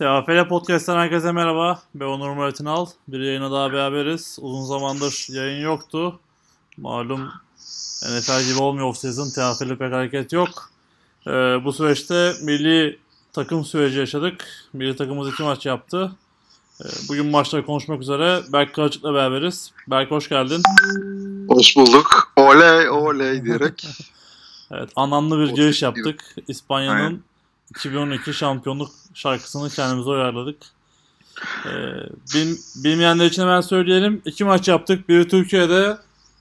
TFL Podcast'tan herkese merhaba. Ben Onur Murat İnal. Bir yayına daha beraberiz. Uzun zamandır yayın yoktu. Malum NFL gibi olmuyor off-season. TFL'de pek hareket yok. Ee, bu süreçte milli takım süreci yaşadık. Milli takımımız iki maç yaptı. Ee, bugün maçları konuşmak üzere Berk Karaçık'la beraberiz. Berk hoş geldin. Hoş bulduk. Oley oley diyerek. Evet, anlamlı bir giriş yaptık. İspanya'nın. 2012 şampiyonluk şarkısını kendimize uyarladık. Ee, bil- bilmeyenler için hemen söyleyelim. İki maç yaptık. Biri Türkiye'de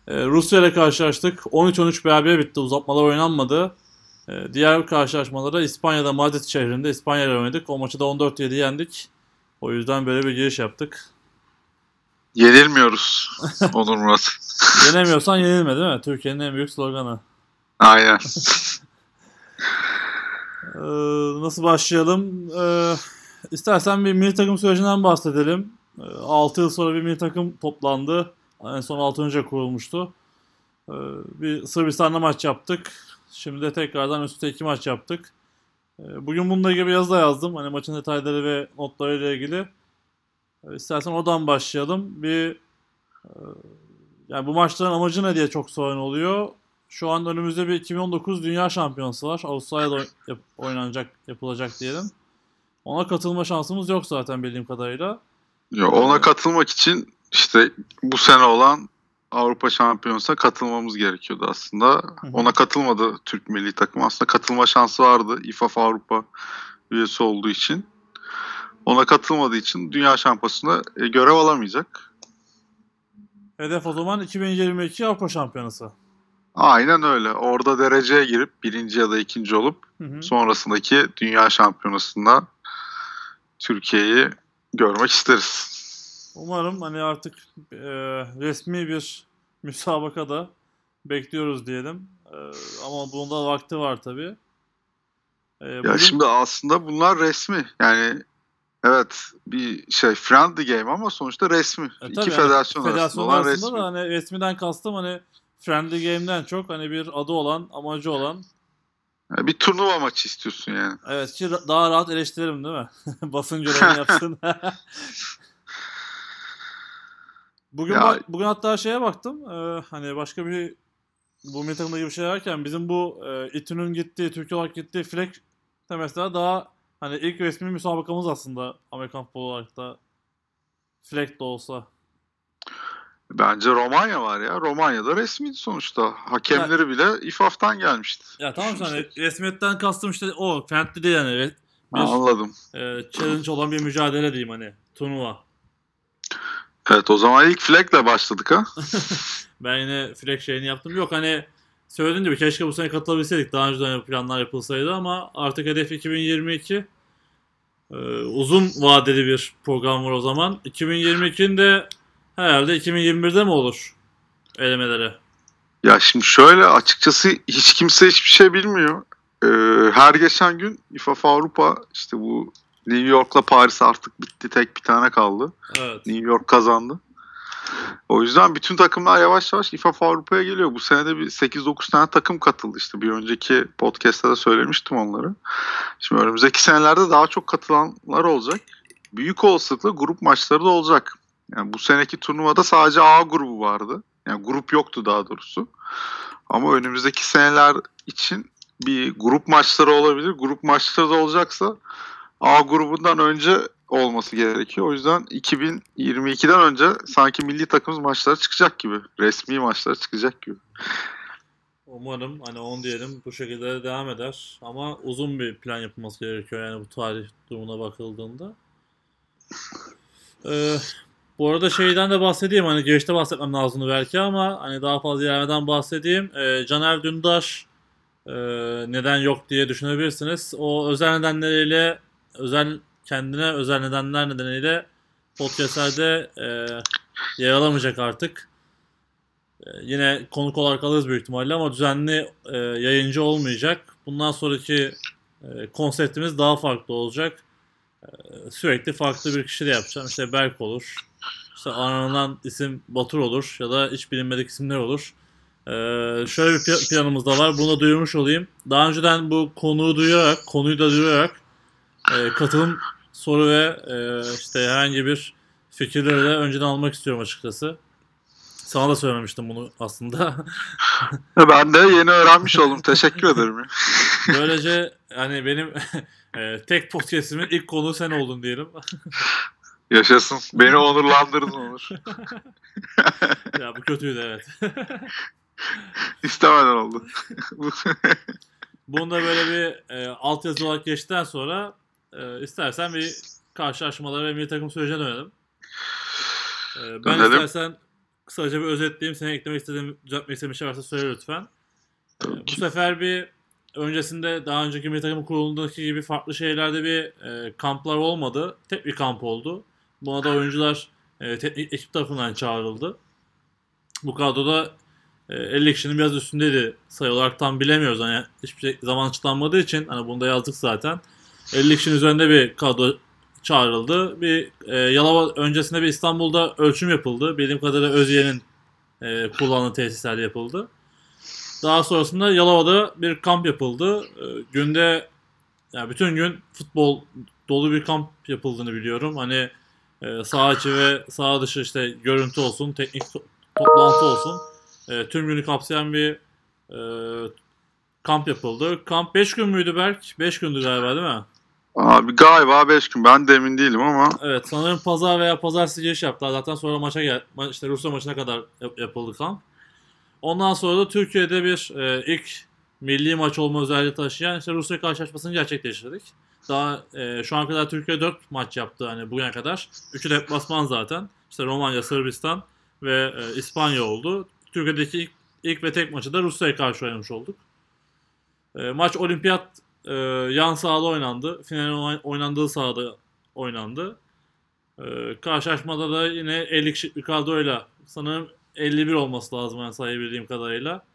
e, Rusya ile karşılaştık. 13-13 beraber bitti. Uzatmalar oynanmadı. Ee, diğer karşılaşmaları İspanya'da Madrid şehrinde İspanya ile oynadık. O maçı da 14-7 yendik. O yüzden böyle bir giriş yaptık. Yenilmiyoruz Onur Murat. Yenemiyorsan yenilme değil mi? Türkiye'nin en büyük sloganı. Aynen. Ee, nasıl başlayalım? Ee, istersen bir milli takım sürecinden bahsedelim. 6 yıl sonra bir milli takım toplandı. En son 6 önce kurulmuştu. Ee, bir Sırbistan'da maç yaptık. Şimdi de tekrardan üst üste 2 maç yaptık. Ee, bugün bununla ilgili bir yazı da yazdım. Hani maçın detayları ve notlarıyla ilgili. Ee, istersen oradan başlayalım. Bir e, yani bu maçların amacı ne diye çok sorun oluyor. Şu an önümüzde bir 2019 Dünya Şampiyonası var. Avustralya'da yap- oynanacak, yapılacak diyelim. Ona katılma şansımız yok zaten bildiğim kadarıyla. Ya ona katılmak için işte bu sene olan Avrupa Şampiyonası'na katılmamız gerekiyordu aslında. Ona katılmadı Türk milli takım. Aslında katılma şansı vardı İFAF Avrupa üyesi olduğu için. Ona katılmadığı için Dünya Şampiyonası'nda e, görev alamayacak. Hedef o zaman 2022 Avrupa Şampiyonası. Aynen öyle. Orada dereceye girip birinci ya da ikinci olup Hı hı. sonrasındaki Dünya Şampiyonası'nda Türkiye'yi görmek isteriz. Umarım hani artık e, resmi bir müsabakada bekliyoruz diyelim. E, ama bunda vakti var tabii. E, Ya bugün- şimdi aslında bunlar resmi. Yani evet bir şey friendly game ama sonuçta resmi. E, İki tabii, federasyon, hani arasında federasyon olan arasında resmi. da hani resmiden kastım hani friendly game'den çok hani bir adı olan, amacı olan Yani bir turnuva maçı istiyorsun yani. Evet ki daha rahat eleştirelim değil mi? Basın görevini yapsın. bugün Ya- bak- bugün hatta şeye baktım. e, hani başka bir bu takımda gibi bir şey varken bizim bu e, İTÜ'nün gittiği, Türkiye olarak gittiği Fleck de mesela daha hani ilk resmi müsabakamız aslında Amerikan futbolu olarak da Fleck de olsa. Bence Romanya var ya. Romanya'da resmiydi sonuçta. Hakemleri bile İFAF'tan gelmişti. Ya tamam Düşünsene. hani resmiyetten kastım işte o friendly değil yani Ha, bir anladım. e, challenge olan bir mücadele diyeyim hani turnuva. Evet o zaman ilk flag'le başladık ha. Ben yine Fleck şeyini yaptım. Yok hani söylediğim gibi keşke bu sene katılabilseydik. Daha önceden planlar yapılsaydı ama artık hedef 2022. Ee, uzun vadeli bir program var o zaman. 2022'nin de herhalde 2021'de mi olur elemeleri? Ya şimdi şöyle açıkçası hiç kimse hiçbir şey bilmiyor. Ee, her geçen gün İFAF Avrupa işte bu New York'la Paris artık bitti. Tek bir tane kaldı. Evet. New York kazandı. O yüzden bütün takımlar yavaş yavaş İFAF Avrupa'ya geliyor. Bu sene de bir 8-9 tane takım katıldı işte. Bir önceki podcast'ta da söylemiştim onları. Şimdi önümüzdeki senelerde daha çok katılanlar olacak. Büyük olasılıkla grup maçları da olacak. Yani bu seneki turnuvada sadece A grubu vardı. Yani grup yoktu daha doğrusu. Ama önümüzdeki seneler için bir grup maçları olabilir. Grup maçları da olacaksa A grubundan önce olması gerekiyor. O yüzden 2022'den önce sanki milli takımımız maçları çıkacak gibi. Resmi maçlar çıkacak gibi. Umarım hani on diyelim bu şekilde devam eder. Ama uzun bir plan yapılması gerekiyor yani bu tarih durumuna bakıldığında. Ee, bu arada şeyden de bahsedeyim hani girişte bahsetmem lazımdı belki ama hani daha fazla ilerlemeden bahsedeyim. Ee, Caner Dündar e, neden yok diye düşünebilirsiniz. O özel nedenleriyle özel kendine özel nedenler nedeniyle podcastlerde e, yer alamayacak artık. E, yine konuk olarak alırız büyük ihtimalle ama düzenli e, yayıncı olmayacak. Bundan sonraki e, konseptimiz daha farklı olacak. E, sürekli farklı bir kişi de yapacağım. İşte Berk olur. İşte aranılan isim Batur olur ya da hiç bilinmedik isimler olur. E, şöyle bir pla- planımız da var. Bunu da duyurmuş olayım. Daha önceden bu konuyu duyarak, konuyu da duyurarak e, katılım soru ve e, işte herhangi bir fikirleri de önceden almak istiyorum açıkçası. Sana da söylememiştim bunu aslında. Ben de yeni öğrenmiş oldum. Teşekkür ederim. Böylece yani benim e, tek podcast'imin ilk konuğu sen oldun diyelim. Yaşasın. Beni onurlandırdın Onur. ya bu kötüydü evet. İstemeden oldu. Bunu da böyle bir e, altyazı olarak geçtikten sonra e, istersen bir karşılaşmalara ve milli takım sürecine dönelim. E, ben Dönelim. istersen kısaca bir özetleyeyim. Senin eklemek istediğin, düzeltmek istediğin bir şey varsa söyle lütfen. E, bu sefer bir öncesinde daha önceki milli takım kurulundaki gibi farklı şeylerde bir e, kamplar olmadı. Tek bir kamp oldu. Buna da oyuncular e, teknik ekip tarafından çağrıldı. Bu kadroda e, 50 kişinin biraz üstündeydi sayı olarak tam bilemiyoruz. Hani hiçbir şey zaman açıklanmadığı için hani bunu da yazdık zaten. 50 kişinin üzerinde bir kadro çağrıldı. Bir e, Yalova öncesinde bir İstanbul'da ölçüm yapıldı. Bildiğim kadarıyla Özyeğin'in e, kullandığı tesislerde yapıldı. Daha sonrasında Yalova'da bir kamp yapıldı. E, günde yani bütün gün futbol dolu bir kamp yapıldığını biliyorum. Hani e, saha içi ve saha dışı işte görüntü olsun, teknik to- toplantı olsun. E, tüm günü kapsayan bir e, kamp yapıldı. Kamp 5 gün müydü Berk? 5 gündü galiba değil mi? Abi galiba 5 gün. Ben de emin değilim ama Evet sanırım pazar veya pazartesi giriş yaptılar. Zaten sonra maça gel ma- işte Rusya maçına kadar yap- yapıldı kamp. Ondan sonra da Türkiye'de bir e, ilk milli maç olma özelliği taşıyan işte Rusya karşılaşmasını gerçekleştirdik. Daha e, şu an kadar Türkiye 4 maç yaptı hani bugüne kadar. 3'ü deplasman zaten. İşte Romanya, Sırbistan ve e, İspanya oldu. Türkiye'deki ilk, ilk ve tek maçı da Rusya'ya karşı oynamış olduk. E, maç olimpiyat e, yan sahada oynandı. Finalin oyn- oynandığı sahada oynandı. E, karşılaşmada da yine 50 kişilik bir kadroyla sanırım 51 olması lazım yani sayabildiğim kadarıyla.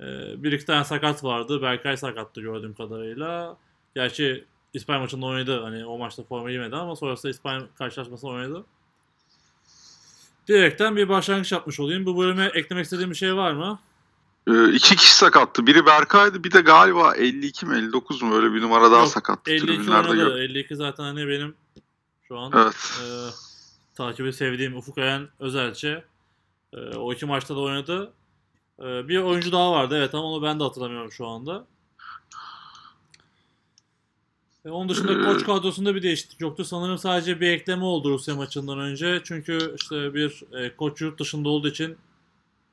E, bir iki tane sakat vardı. Berkay sakattı gördüğüm kadarıyla. Gerçi İspanya maçında oynadı. Hani o maçta forma giymedi ama sonrasında İspanya karşılaşmasında oynadı. Direkten bir başlangıç yapmış olayım. Bu bölüme eklemek istediğim bir şey var mı? e, iki kişi sakattı. Biri Berkay'dı. Bir de galiba 52 mi 59 mu öyle bir numara daha Yok, sakattı. 52 Tribünlerde oynadı. gördüm. 52 zaten hani benim şu an Evet. e, takibi sevdiğim Ufuk Ayan Özelçe. E, o iki maçta da oynadı. E, bir oyuncu daha vardı evet ama onu ben de hatırlamıyorum şu anda. E, onun dışında koç kadrosunda bir değişiklik yoktu. Sanırım sadece bir ekleme oldu Rusya maçından önce. Çünkü işte bir e, koç yurt dışında olduğu için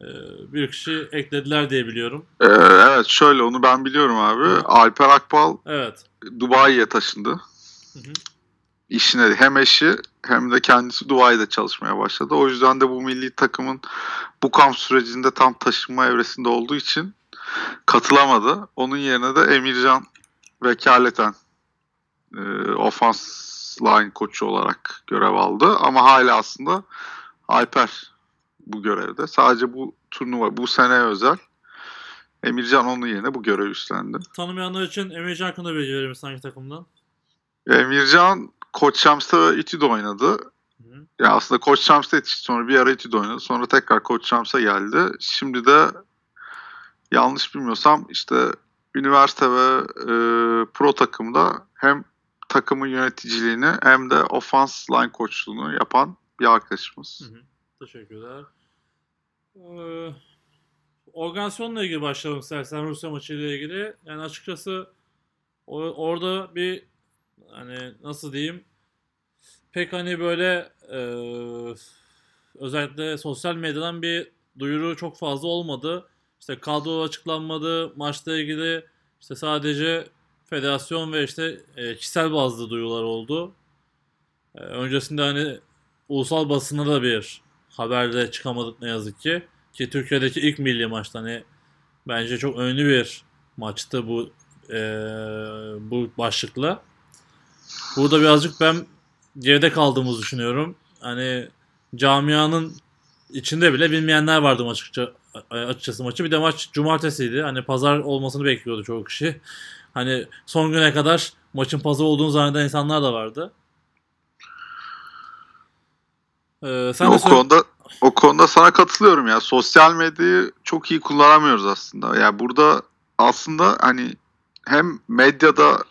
e, bir kişi eklediler diye biliyorum. Ee, evet şöyle onu ben biliyorum abi. Alper Akbal Evet. Dubai'ye taşındı. Hı hı. İşine hem eşi hem de kendisi Dubai'de çalışmaya başladı. O yüzden de bu milli takımın bu kamp sürecinde tam taşınma evresinde olduğu için katılamadı. Onun yerine de Emircan vekaleten e, ofans line koçu olarak görev aldı. Ama hala aslında Alper bu görevde. Sadece bu turnuva bu sene özel. Emircan onun yerine bu görevi üstlendi. Tanımayanlar için Emircan hakkında bilgi verir misin hangi takımdan? Emircan Koç Şams'ta ve İTÜ'de oynadı. Hı. Ya aslında Koç Şams'ta yetişti. Sonra bir ara İTÜ'de oynadı. Sonra tekrar Koç Şams'a geldi. Şimdi de yanlış bilmiyorsam işte üniversite ve e, pro takımda hem takımın yöneticiliğini hem de ofans line koçluğunu yapan bir arkadaşımız. Hı hı. Teşekkürler. Ee, organizasyonla ilgili başlayalım istersen Rusya maçı ile ilgili. Yani açıkçası o- orada bir hani nasıl diyeyim pek hani böyle e, özellikle sosyal medyadan bir duyuru çok fazla olmadı. İşte kadro açıklanmadı. Maçla ilgili işte sadece federasyon ve işte e, kişisel bazlı duyurular oldu. E, öncesinde hani ulusal basına da bir haberde çıkamadık ne yazık ki. Ki Türkiye'deki ilk milli maçta hani bence çok önemli bir maçtı bu e, bu başlıkla. Burada birazcık ben geride kaldığımızı düşünüyorum. Hani camianın içinde bile bilmeyenler vardı açıkça açıkçası maçı. Bir de maç cumartesiydi. Hani pazar olmasını bekliyordu çoğu kişi. Hani son güne kadar maçın pazar olduğunu zanneden insanlar da vardı. Ee, sen de o söyle- konuda o konuda sana katılıyorum ya. Sosyal medyayı çok iyi kullanamıyoruz aslında. Yani burada aslında hani hem medyada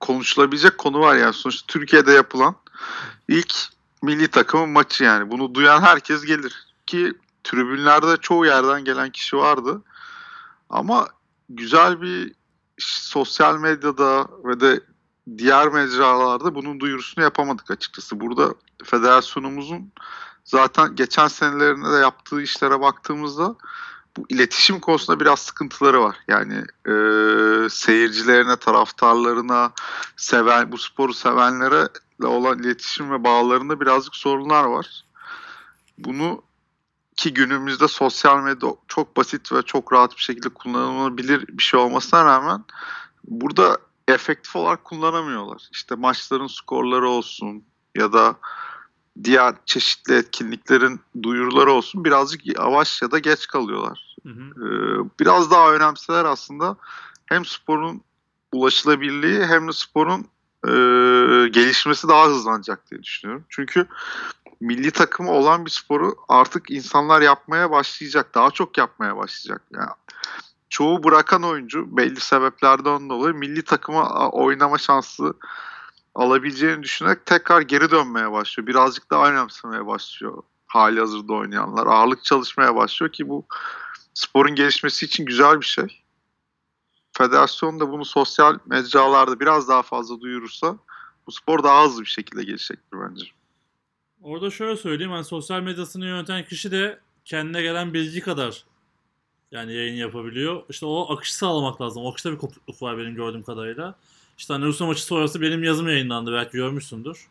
konuşulabilecek konu var yani. Sonuçta Türkiye'de yapılan ilk milli takımın maçı yani. Bunu duyan herkes gelir. Ki tribünlerde çoğu yerden gelen kişi vardı. Ama güzel bir sosyal medyada ve de diğer mecralarda bunun duyurusunu yapamadık açıkçası. Burada federasyonumuzun zaten geçen senelerinde de yaptığı işlere baktığımızda bu iletişim konusunda biraz sıkıntıları var. Yani e, seyircilerine, taraftarlarına, seven bu sporu sevenlere olan iletişim ve bağlarında birazcık sorunlar var. Bunu ki günümüzde sosyal medya çok basit ve çok rahat bir şekilde kullanılabilir bir şey olmasına rağmen burada efektif olarak kullanamıyorlar. İşte maçların skorları olsun ya da diğer çeşitli etkinliklerin duyuruları olsun birazcık yavaş ya da geç kalıyorlar. Hı hı. Ee, biraz daha önemseler aslında hem sporun ulaşılabilirliği hem de sporun e, gelişmesi daha hızlanacak diye düşünüyorum. Çünkü milli takımı olan bir sporu artık insanlar yapmaya başlayacak. Daha çok yapmaya başlayacak. Yani çoğu bırakan oyuncu belli sebeplerden dolayı milli takıma oynama şansı alabileceğini düşünerek tekrar geri dönmeye başlıyor. Birazcık daha önemsemeye başlıyor hali hazırda oynayanlar. Ağırlık çalışmaya başlıyor ki bu sporun gelişmesi için güzel bir şey. Federasyon da bunu sosyal mecralarda biraz daha fazla duyurursa bu spor daha hızlı bir şekilde gelişecektir bence. Orada şöyle söyleyeyim hani sosyal medyasını yöneten kişi de kendine gelen bilgi kadar yani yayın yapabiliyor. İşte o akışı sağlamak lazım. O akışta bir kopukluk var benim gördüğüm kadarıyla. İşte hani Rusya maçı sonrası benim yazım yayınlandı belki görmüşsündür.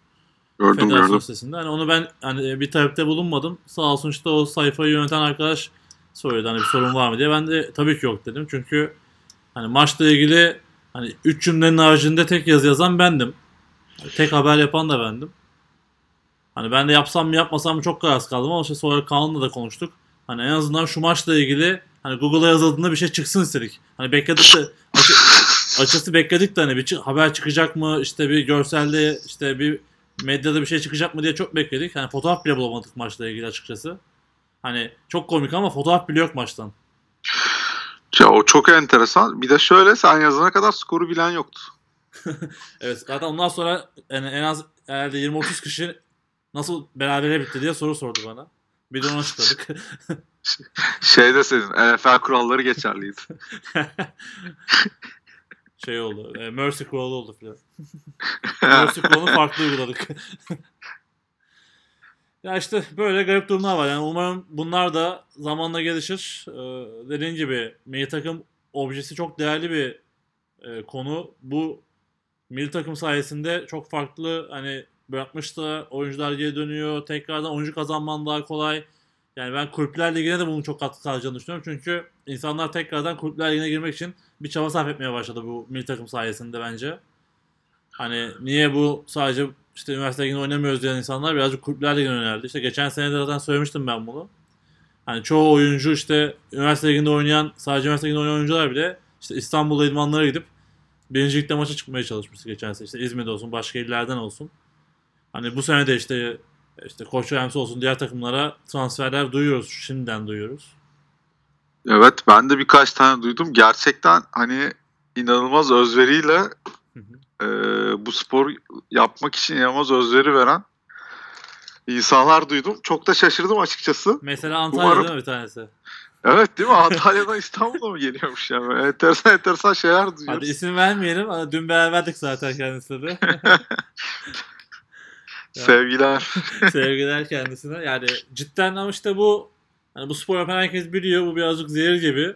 Gördüm Federasyon gördüm. sitesinde. Hani onu ben hani bir talepte bulunmadım. Sağ olsun işte o sayfayı yöneten arkadaş söyledi hani bir sorun var mı diye. Ben de tabii ki yok dedim. Çünkü hani maçla ilgili hani 3 cümlenin haricinde tek yazı yazan bendim. Tek haber yapan da bendim. Hani ben de yapsam mı yapmasam mı çok kararsız kaldım ama işte sonra Kaan'la da konuştuk. Hani en azından şu maçla ilgili hani Google'a yazıldığında bir şey çıksın istedik. Hani bekledik de açı, açısı bekledik de hani bir haber çıkacak mı işte bir görselde işte bir medyada bir şey çıkacak mı diye çok bekledik. Hani fotoğraf bile bulamadık maçla ilgili açıkçası. Hani çok komik ama fotoğraf bile yok maçtan. Ya o çok enteresan. Bir de şöyle sen yazana kadar skoru bilen yoktu. Evet zaten ondan sonra yani en az herhalde 20-30 kişi nasıl berabere bitti diye soru sordu bana. Bir de onu açıkladık. Şeyde senin NFL kuralları geçerliydi. şey oldu. E, Mercy kuralı oldu filan. Mercy kuralını farklı uyguladık. ya işte böyle garip durumlar var. Yani umarım bunlar da zamanla gelişir. Ee, dediğin gibi milli takım objesi çok değerli bir e, konu. Bu milli takım sayesinde çok farklı hani bırakmış da oyuncular geri dönüyor. Tekrardan oyuncu kazanman daha kolay. Yani ben Kulüpler Ligi'ne de bunun çok katkı sağlayacağını düşünüyorum. Çünkü insanlar tekrardan Kulüpler Ligi'ne girmek için bir çaba sarf etmeye başladı bu milli takım sayesinde bence. Hani niye bu sadece işte üniversite liginde oynamıyoruz diyen insanlar birazcık kulüpler ligine yöneldi. İşte geçen sene de zaten söylemiştim ben bunu. Hani çoğu oyuncu işte üniversite liginde oynayan, sadece üniversite liginde oynayan oyuncular bile işte İstanbul'da idmanlara gidip birinci ligde maça çıkmaya çalışmıştı geçen sene. İşte İzmir'de olsun, başka illerden olsun. Hani bu sene de işte işte Koç Rams olsun diğer takımlara transferler duyuyoruz. Şimdiden duyuyoruz. Evet ben de birkaç tane duydum. Gerçekten hani inanılmaz özveriyle Hı hı. e, bu spor yapmak için inanılmaz özveri veren insanlar duydum. Çok da şaşırdım açıkçası. Mesela Antalya'da Umarım- bir tanesi? Evet değil mi? Antalya'dan İstanbul'a mı geliyormuş yani? Böyle enteresan enteresan şeyler Hadi duyuyoruz. isim vermeyelim. Dün beraberdik zaten kendisiyle de. Sevgiler. Sevgiler kendisine. Yani cidden ama işte bu hani bu spor yapan herkes biliyor. Bu birazcık zehir gibi.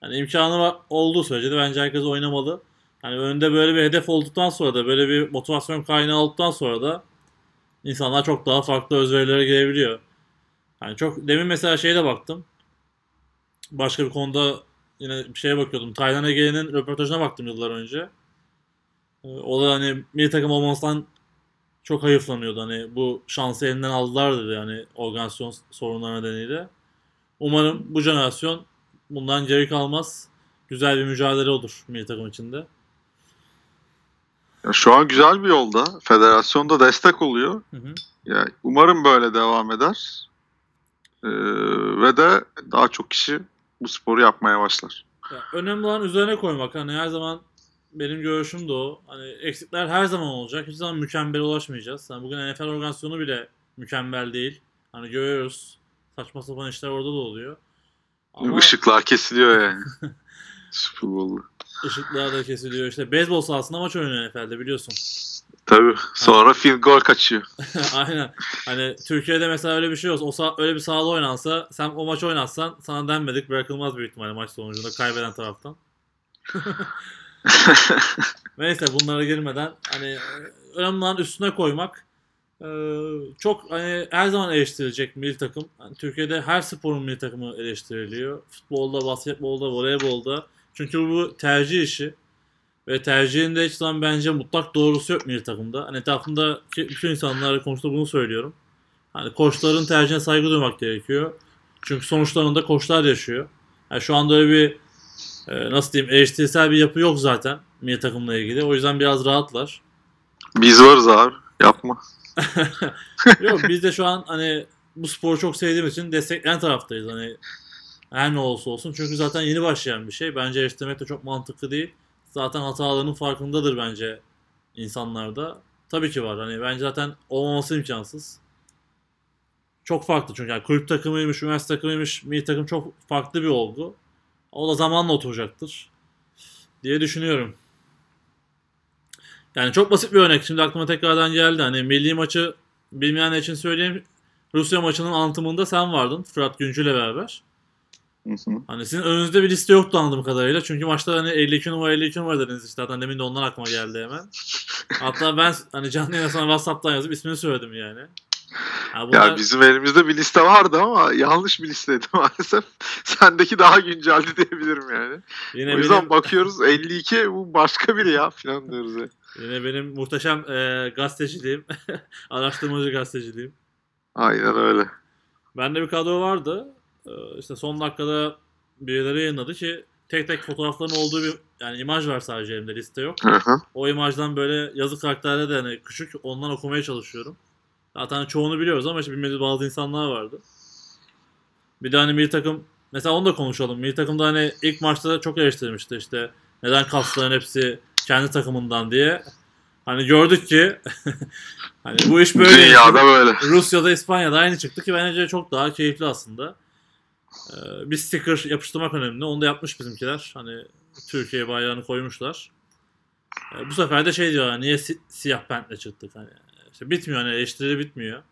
Hani imkanı var, olduğu sürece de bence herkes oynamalı. Hani önünde böyle bir hedef olduktan sonra da böyle bir motivasyon kaynağı olduktan sonra da insanlar çok daha farklı özverilere girebiliyor. Yani çok demin mesela şeye de baktım. Başka bir konuda yine bir şeye bakıyordum. Taylan Ege'nin röportajına baktım yıllar önce. Ee, O da hani milli takım olmasından çok hayıflanıyordu. Hani bu şansı elinden aldılar dedi yani organizasyon sorunları nedeniyle. Umarım bu jenerasyon bundan geri kalmaz. Güzel bir mücadele olur milli takım içinde. Ya şu an güzel bir yolda. Federasyon da destek oluyor. Hı hı. Ya umarım böyle devam eder. Ee, ve de daha çok kişi bu sporu yapmaya başlar. Ya önemli olan üzerine koymak. Hani her zaman benim görüşüm de o. Hani eksikler her zaman olacak. Hiçbir zaman mükemmel ulaşmayacağız. Yani bugün NFL organizasyonu bile mükemmel değil. Hani görüyoruz. Saçma sapan işler orada da oluyor. Ama Işıklar kesiliyor yani. Super Bowl'da. ışıklar da kesiliyor. İşte beyzbol sahasında maç oynuyor NFL'de biliyorsun. Tabii. Sonra field goal kaçıyor. Aynen. Hani Türkiye'de mesela öyle bir şey olsa, o sah- öyle bir sahada oynansa, sen o maç oynatsan sana denmedik bırakılmaz büyük ihtimalle maç sonucunda kaybeden taraftan. Neyse bunlara girmeden hani önemli olan üstüne koymak. Ee, çok hani her zaman eleştirilecek milli takım. Hani Türkiye'de her sporun milli takımı eleştiriliyor. Futbolda, basketbolda, voleybolda. Çünkü bu tercih işi. Ve tercihinde hiç zaman bence mutlak doğrusu yok milli takımda. Hani etrafındaki bütün insanlarla konuştuğumda bunu söylüyorum. Hani koçların tercihine saygı duymak gerekiyor. Çünkü sonuçlarında koçlar yaşıyor. Yani şu anda öyle bir nasıl diyeyim eleştirisel bir yapı yok zaten milli takımla ilgili. O yüzden biraz rahatlar. Biz varız abi. Yapma. Yok biz de şu an hani bu sporu çok sevdiğimiz için destekleyen taraftayız. Hani her ne olursa olsun. Çünkü zaten yeni başlayan bir şey. Bence eleştirmek de çok mantıklı değil. Zaten hatalarının farkındadır bence insanlarda. Tabii ki var. Hani bence zaten olmaması imkansız. Çok farklı çünkü. Yani kulüp takımıymış, üniversite takımıymış, milli takım çok farklı bir olgu. O da zamanla oturacaktır. Diye düşünüyorum. Yani çok basit bir örnek. Şimdi aklıma tekrardan geldi. Hani milli maçı bilmeyenler için söyleyeyim. Rusya maçının anlatımında sen vardın. Fırat Güncü'yle beraber. Hı hı. Hani sizin önünüzde bir liste yoktu anladığım kadarıyla. Çünkü maçta hani 52 numara 52 numara dediniz işte. Zaten demin de ondan aklıma geldi hemen. Hatta ben hani canlı yayına sana WhatsApp'tan yazıp ismini söyledim yani. Ha, bunlar- Ya bizim elimizde bir liste vardı ama yanlış bir listeydi maalesef. Sendeki daha günceldi diyebilirim yani. yine o yüzden benim, bakıyoruz 52 bu başka biri ya falan diyoruz ya. yine benim muhteşem e, gazeteciliğim. araştırmacı gazeteciliğim. Aynen öyle. Bende bir kadro vardı. Ee, işte son dakikada birileri yayınladı ki tek tek fotoğrafların olduğu bir yani imaj var sadece elimde liste yok. Hı hı. O imajdan böyle yazı karakterleri de hani küçük ondan okumaya çalışıyorum. Zaten çoğunu biliyoruz ama işte bilmediği bazı insanlar vardı. Bir de hani milli takım mesela onu da konuşalım. Milli takımda hani ilk maçta çok eleştirilmişti işte neden kasların hepsi kendi takımından diye. Hani gördük ki hani bu iş böyle. Dünyada böyle. Rusya'da, İspanya'da aynı çıktı ki bence çok daha keyifli aslında. Ee, bir sticker yapıştırmak önemli. Onu da yapmış bizimkiler. Hani Türkiye bayrağını koymuşlar. Ee, bu sefer de şey diyorlar niye si- siyah pentle çıktık hani. İşte bitmiyor hani eleştiri bitmiyor.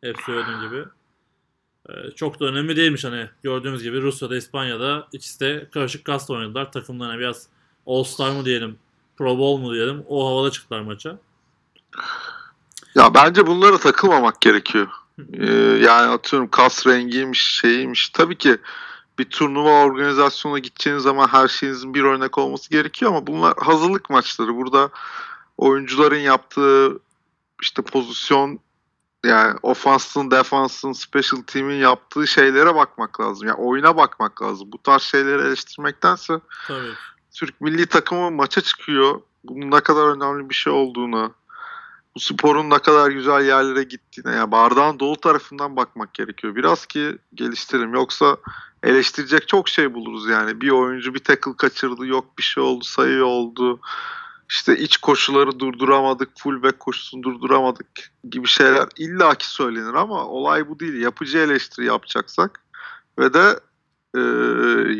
Hep söylediğim gibi. Ee, çok da önemli değilmiş hani gördüğümüz gibi Rusya'da, İspanya'da ikisi de karışık kast oynadılar. Takımlarına biraz All Star mı diyelim, Pro Bowl mu diyelim o havada çıktılar maça. Ya bence bunlara takılmamak gerekiyor. Ee, yani atıyorum kas rengiymiş, şeyiymiş. Tabii ki bir turnuva organizasyonuna gideceğiniz zaman her şeyinizin bir örnek olması gerekiyor ama bunlar hazırlık maçları. Burada oyuncuların yaptığı işte pozisyon yani ofansın, defansın, special team'in yaptığı şeylere bakmak lazım. Yani oyuna bakmak lazım. Bu tarz şeyleri eleştirmektense Tabii. Türk milli takımı maça çıkıyor. Bunun ne kadar önemli bir şey olduğunu, bu sporun ne kadar güzel yerlere gittiğine, yani bardağın dolu tarafından bakmak gerekiyor. Biraz ki geliştirelim. Yoksa eleştirecek çok şey buluruz yani. Bir oyuncu bir tackle kaçırdı, yok bir şey oldu, sayı oldu. İşte iç koşuları durduramadık, fullback koşusunu durduramadık gibi şeyler illaki söylenir ama olay bu değil. Yapıcı eleştiri yapacaksak ve de e,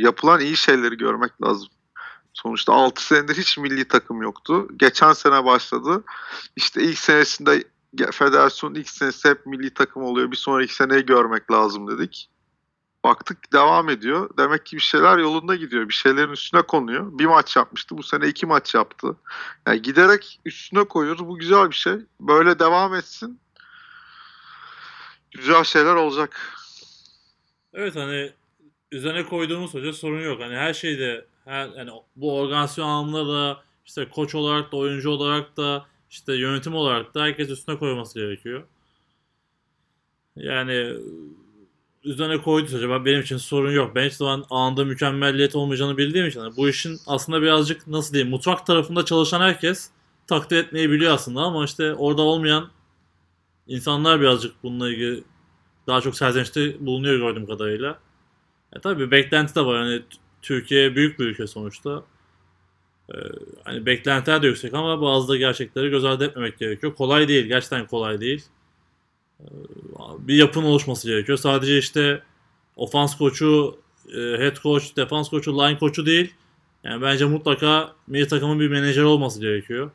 yapılan iyi şeyleri görmek lazım. Sonuçta 6 senedir hiç milli takım yoktu. Geçen sene başladı. İşte ilk senesinde federasyonun ilk senesi hep milli takım oluyor. Bir sonraki seneyi görmek lazım dedik. Baktık devam ediyor. Demek ki bir şeyler yolunda gidiyor. Bir şeylerin üstüne konuyor. Bir maç yapmıştı. Bu sene iki maç yaptı. Yani giderek üstüne koyuyoruz. Bu güzel bir şey. Böyle devam etsin. Güzel şeyler olacak. Evet hani üzerine koyduğumuz hoca sorun yok. Hani her şeyde her yani bu organizasyon anlamında da işte koç olarak da oyuncu olarak da işte yönetim olarak da herkes üstüne koyması gerekiyor. Yani üzerine koydu hoca ben benim için sorun yok. Ben hiç zaman anında mükemmelliyet olmayacağını bildiğim için hani bu işin aslında birazcık nasıl diyeyim mutfak tarafında çalışan herkes takdir etmeyi biliyor aslında ama işte orada olmayan insanlar birazcık bununla ilgili daha çok serzenişte bulunuyor gördüğüm kadarıyla. E tabii beklenti de var. Hani Türkiye büyük bir ülke sonuçta. Ee, hani beklentiler de yüksek ama bazı da gerçekleri göz ardı etmemek gerekiyor. Kolay değil. Gerçekten kolay değil. Ee, bir yapının oluşması gerekiyor. Sadece işte ofans koçu, e, head coach, defans koçu, line koçu değil. Yani bence mutlaka milli takımın bir menajeri olması gerekiyor.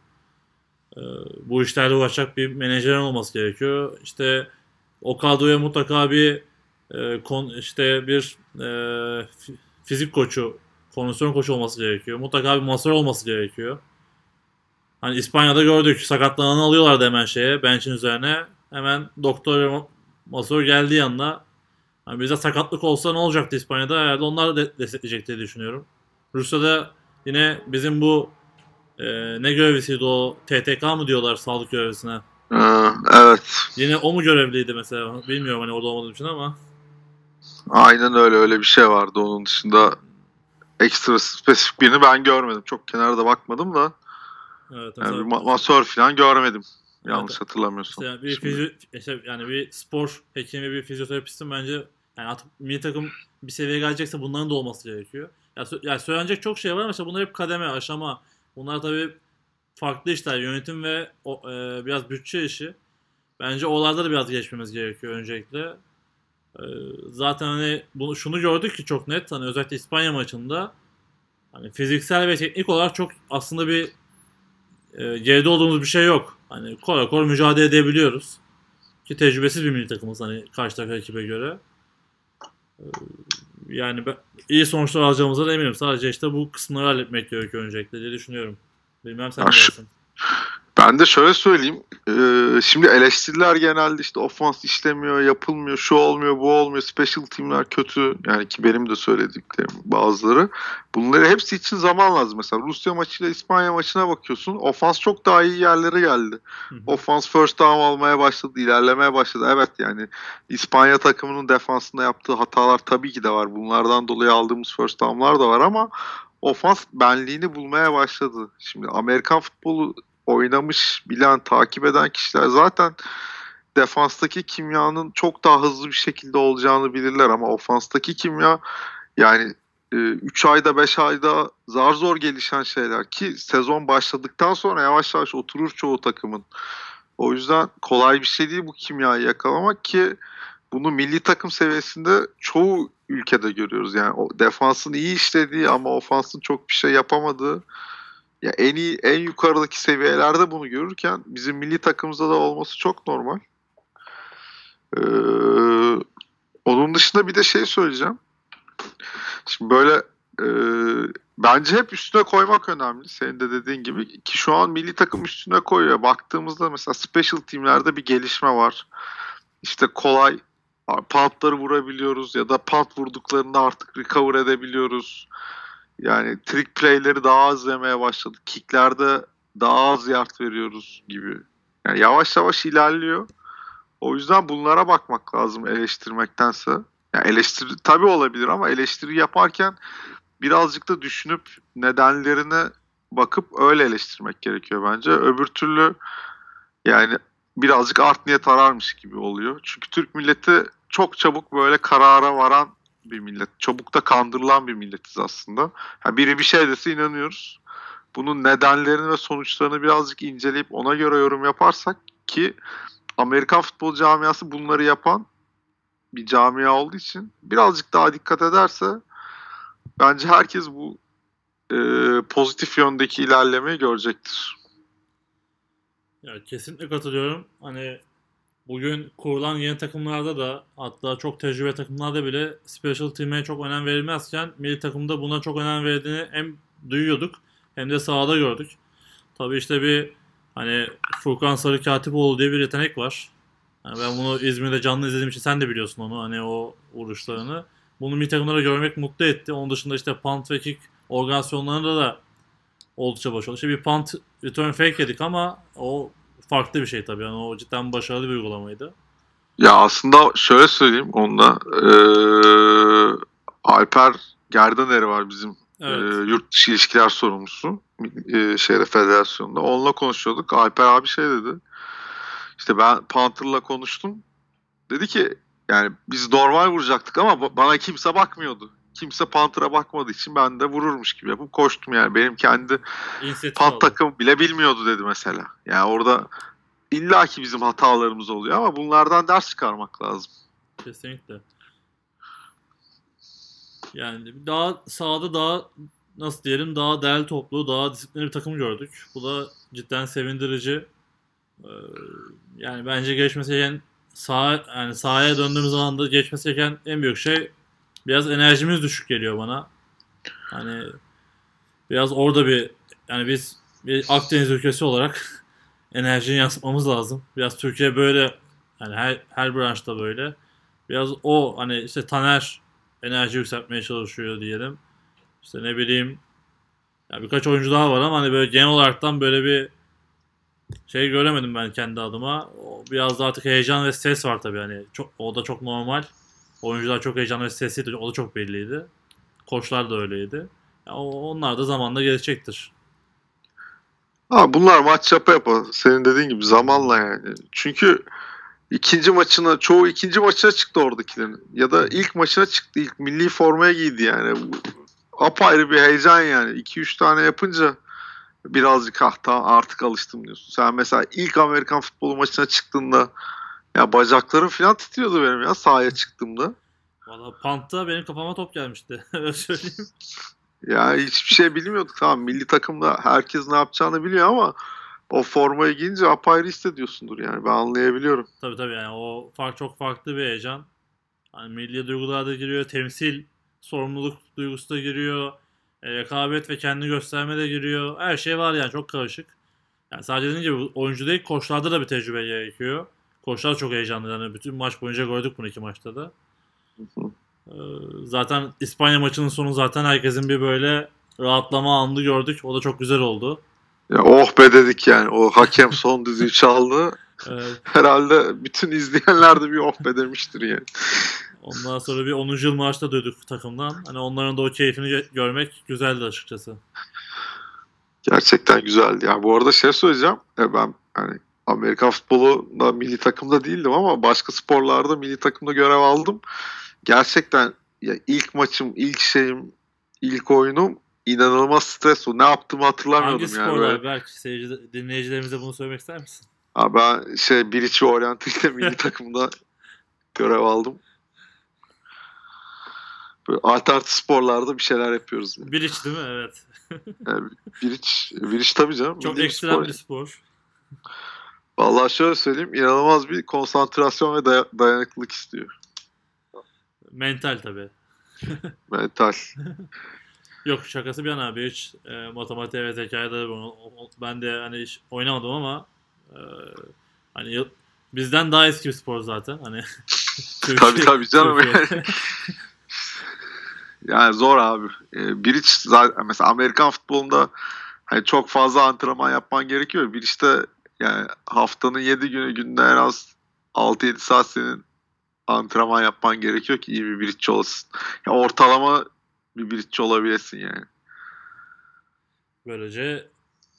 Ee, bu işlerle uğraşacak bir menajerin olması gerekiyor. İşte o kadroya mutlaka bir e, işte bir e, fi- fizik koçu, kondisyon koçu olması gerekiyor. Mutlaka bir masör olması gerekiyor. Hani İspanya'da gördük sakatlananı alıyorlardı hemen şeye bench'in üzerine. Hemen doktor masör geldi yanına. Hani bize sakatlık olsa ne olacaktı İspanya'da? Herhalde onlar da destekleyecek diye düşünüyorum. Rusya'da yine bizim bu e, ne görevlisiydi o TTK mı diyorlar sağlık görevlisine? Ee, evet. Yine o mu görevliydi mesela? Bilmiyorum hani orada olmadığım için ama. Aynen öyle öyle bir şey vardı. Onun dışında ekstra spesifik birini ben görmedim. Çok kenarda bakmadım da. Evet, Yani bir ma- masör falan görmedim. Evet. Yanlış hatırlamıyorsam. işte yani bir fizyo, işte yani bir spor hekimi, bir fizyoterapistin bence yani artık milli takım bir seviyeye gelecekse bunların da olması gerekiyor. Ya, sö- yani söylenecek çok şey var ama işte bunlar hep kademe, aşama. Bunlar tabii farklı işler. Yönetim ve o, e, biraz bütçe işi. Bence oralarda da biraz geçmemiz gerekiyor öncelikle. E, zaten hani bunu şunu gördük ki çok net hani özellikle İspanya maçında hani fiziksel ve teknik olarak çok aslında bir e, geride olduğumuz bir şey yok. Hani kora kor mücadele edebiliyoruz. Ki tecrübesiz bir milli takımız hani karşı taraf ekibe göre. E, yani ben, iyi sonuçlar alacağımıza da eminim. Sadece işte bu kısımları halletmek gerekiyor öncelikle diye düşünüyorum. Bilmem sen ne dersin? Ben de şöyle söyleyeyim. Ee, şimdi eleştiriler genelde işte ofans işlemiyor, yapılmıyor, şu olmuyor, bu olmuyor, special teamler kötü. Yani ki benim de söylediklerim bazıları. Bunları hepsi için zaman lazım. Mesela Rusya maçıyla İspanya maçına bakıyorsun. Ofans çok daha iyi yerlere geldi. Hı. Ofans first down almaya başladı, ilerlemeye başladı. Evet yani İspanya takımının defansında yaptığı hatalar tabii ki de var. Bunlardan dolayı aldığımız first down'lar da var ama ofans benliğini bulmaya başladı. Şimdi Amerikan futbolu oynamış, bilen, takip eden kişiler zaten defanstaki kimyanın çok daha hızlı bir şekilde olacağını bilirler ama ofanstaki kimya yani 3 ayda 5 ayda zar zor gelişen şeyler ki sezon başladıktan sonra yavaş yavaş oturur çoğu takımın. O yüzden kolay bir şey değil bu kimyayı yakalamak ki bunu milli takım seviyesinde çoğu ülkede görüyoruz. Yani o defansın iyi işlediği ama ofansın çok bir şey yapamadığı ya en iyi en yukarıdaki seviyelerde bunu görürken bizim milli takımımızda da olması çok normal. Ee, onun dışında bir de şey söyleyeceğim. Şimdi böyle e, bence hep üstüne koymak önemli. Senin de dediğin gibi ki şu an milli takım üstüne koyuyor. Baktığımızda mesela special teamlerde bir gelişme var. İşte kolay puntları vurabiliyoruz ya da punt vurduklarında artık recover edebiliyoruz. Yani trick play'leri daha az yemeye başladık. Kicklerde daha az yard veriyoruz gibi. Yani yavaş yavaş ilerliyor. O yüzden bunlara bakmak lazım eleştirmektense. Yani eleştiri tabii olabilir ama eleştiri yaparken birazcık da düşünüp nedenlerine bakıp öyle eleştirmek gerekiyor bence. Öbür türlü yani birazcık art niyet ararmış gibi oluyor. Çünkü Türk milleti çok çabuk böyle karara varan bir millet. Çabuk da kandırılan bir milletiz aslında. Ha, biri bir şey dese inanıyoruz. Bunun nedenlerini ve sonuçlarını birazcık inceleyip ona göre yorum yaparsak ki Amerikan futbol camiası bunları yapan bir camia olduğu için birazcık daha dikkat ederse bence herkes bu e, pozitif yöndeki ilerlemeyi görecektir. Ya kesinlikle katılıyorum. Hani bugün kurulan yeni takımlarda da hatta çok tecrübe takımlarda bile special team'e çok önem verilmezken milli takımda buna çok önem verildiğini hem duyuyorduk hem de sahada gördük. Tabii işte bir hani Furkan Sarı Katipoğlu diye bir yetenek var. Yani ben bunu İzmir'de canlı izlediğim için sen de biliyorsun onu hani o vuruşlarını. Bunu milli takımlarda görmek mutlu etti. Onun dışında işte punt ve kick organizasyonlarında da oldukça başarılı. İşte bir punt return fake yedik ama o farklı bir şey tabii. Yani o cidden başarılı bir uygulamaydı. Ya aslında şöyle söyleyeyim onda eee Alper Gerdaneri var bizim Evet. eee, yurt dışı ilişkiler sorumlusu eee, şeyde federasyonda. Onunla konuşuyorduk. Alper abi şey dedi. İşte ben Panther'la konuştum. Dedi ki yani biz normal vuracaktık ama ba- bana kimse bakmıyordu. Kimse Panther'a bakmadığı için ben de vururmuş gibi yapıp koştum yani. Benim kendi İnisiyatif Pant takım bile bilmiyordu dedi mesela. Yani orada illaki bizim hatalarımız oluyor ama bunlardan ders çıkarmak lazım. Kesinlikle. Yani daha sahada daha nasıl diyelim daha değerli toplu, daha disiplinli bir takım gördük. Bu da cidden sevindirici. Ee, yani bence geçmesi gereken sağ yani sahaya döndüğümüz zaman da geçmesi gereken en büyük şey biraz enerjimiz düşük geliyor bana. Hani biraz orada bir yani biz bir Akdeniz ülkesi olarak enerjiyi yansıtmamız lazım. Biraz Türkiye böyle yani her her branşta böyle. Biraz o hani işte Taner enerji yükseltmeye çalışıyor diyelim. İşte ne bileyim ya birkaç oyuncu daha var ama hani böyle genel olaraktan böyle bir şey göremedim ben kendi adıma. Biraz da artık heyecan ve stres var tabii hani. Çok, o da çok normal. Oyuncular çok heyecanlı ve stresliydi. O da çok belliydi. Koçlar da öyleydi. Ya o- onlar da zamanla gelecektir. Ha, bunlar maç yapa yapa senin dediğin gibi zamanla yani. Çünkü ikinci maçına çoğu ikinci maçına çıktı oradakilerin. Ya da ilk maçına çıktı. ilk milli formaya giydi yani. Apayrı bir heyecan yani. 2-3 tane yapınca birazcık ah tamam artık alıştım diyorsun. Sen mesela ilk Amerikan futbolu maçına çıktığında ya bacaklarım falan titriyordu benim ya sahaya çıktığımda. Valla Pant'ta benim kafama top gelmişti. Öyle söyleyeyim. Ya hiçbir şey bilmiyorduk. Tamam milli takımda herkes ne yapacağını biliyor ama o formayı giyince apayrı hissediyorsundur yani. Ben anlayabiliyorum. Tabii tabii yani o fark çok farklı bir heyecan. Hani milli duygular da giriyor, temsil, sorumluluk duygusu da giriyor, e, rekabet ve kendini gösterme de giriyor. Her şey var yani çok karışık. Yani sadece dediğim gibi oyuncu değil, koçlarda da bir tecrübe gerekiyor. Koçlar çok heyecanlı yani bütün maç boyunca gördük bunu iki maçta da. Ee, zaten İspanya maçının sonu zaten herkesin bir böyle rahatlama anını gördük. O da çok güzel oldu. Ya oh be dedik yani. O hakem son düdüğü çaldı. Evet. Herhalde bütün izleyenler de bir oh be demiştir yani. Ondan sonra bir 10. yıl maaşta duyduk takımdan. Hani onların da o keyfini gö- görmek güzeldi açıkçası. Gerçekten güzeldi. Yani bu arada şey söyleyeceğim. Ya ben hani Amerikan futbolunda milli takımda değildim ama başka sporlarda milli takımda görev aldım. Gerçekten ya ilk maçım, ilk şeyim, ilk oyunum inanılmaz stres o. Ne yaptığımı hatırlamıyordum Hangi yani. sporlar Böyle- belki seyirci, dinleyicilerimize bunu söylemek ister misin? Ha, ben şey Biriçi Oriental'de milli takımda görev aldım. Böyle alternatif sporlarda bir şeyler yapıyoruz. Yani. Bir iç değil mi? Evet. Yani Biriç, Biriç tabii canım. Çok ekstrem bir spor. Vallahi şöyle söyleyeyim inanılmaz bir konsantrasyon ve daya- dayanıklılık istiyor. Mental tabii. Mental. Yok şakası bir yana abi hiç e, matematiğe ve zekaya da ben de hani hiç oynamadım ama e, hani bizden daha eski bir spor zaten hani tabii tabii canım. Türkiye. Yani. yani zor abi. Ee, Biriç zaten mesela Amerikan futbolunda hani çok fazla antrenman yapman gerekiyor. Bir işte yani haftanın 7 günü günde en az 6-7 saat senin antrenman yapman gerekiyor ki iyi bir biriççi olasın. Yani ortalama bir biriççi olabilesin yani. Böylece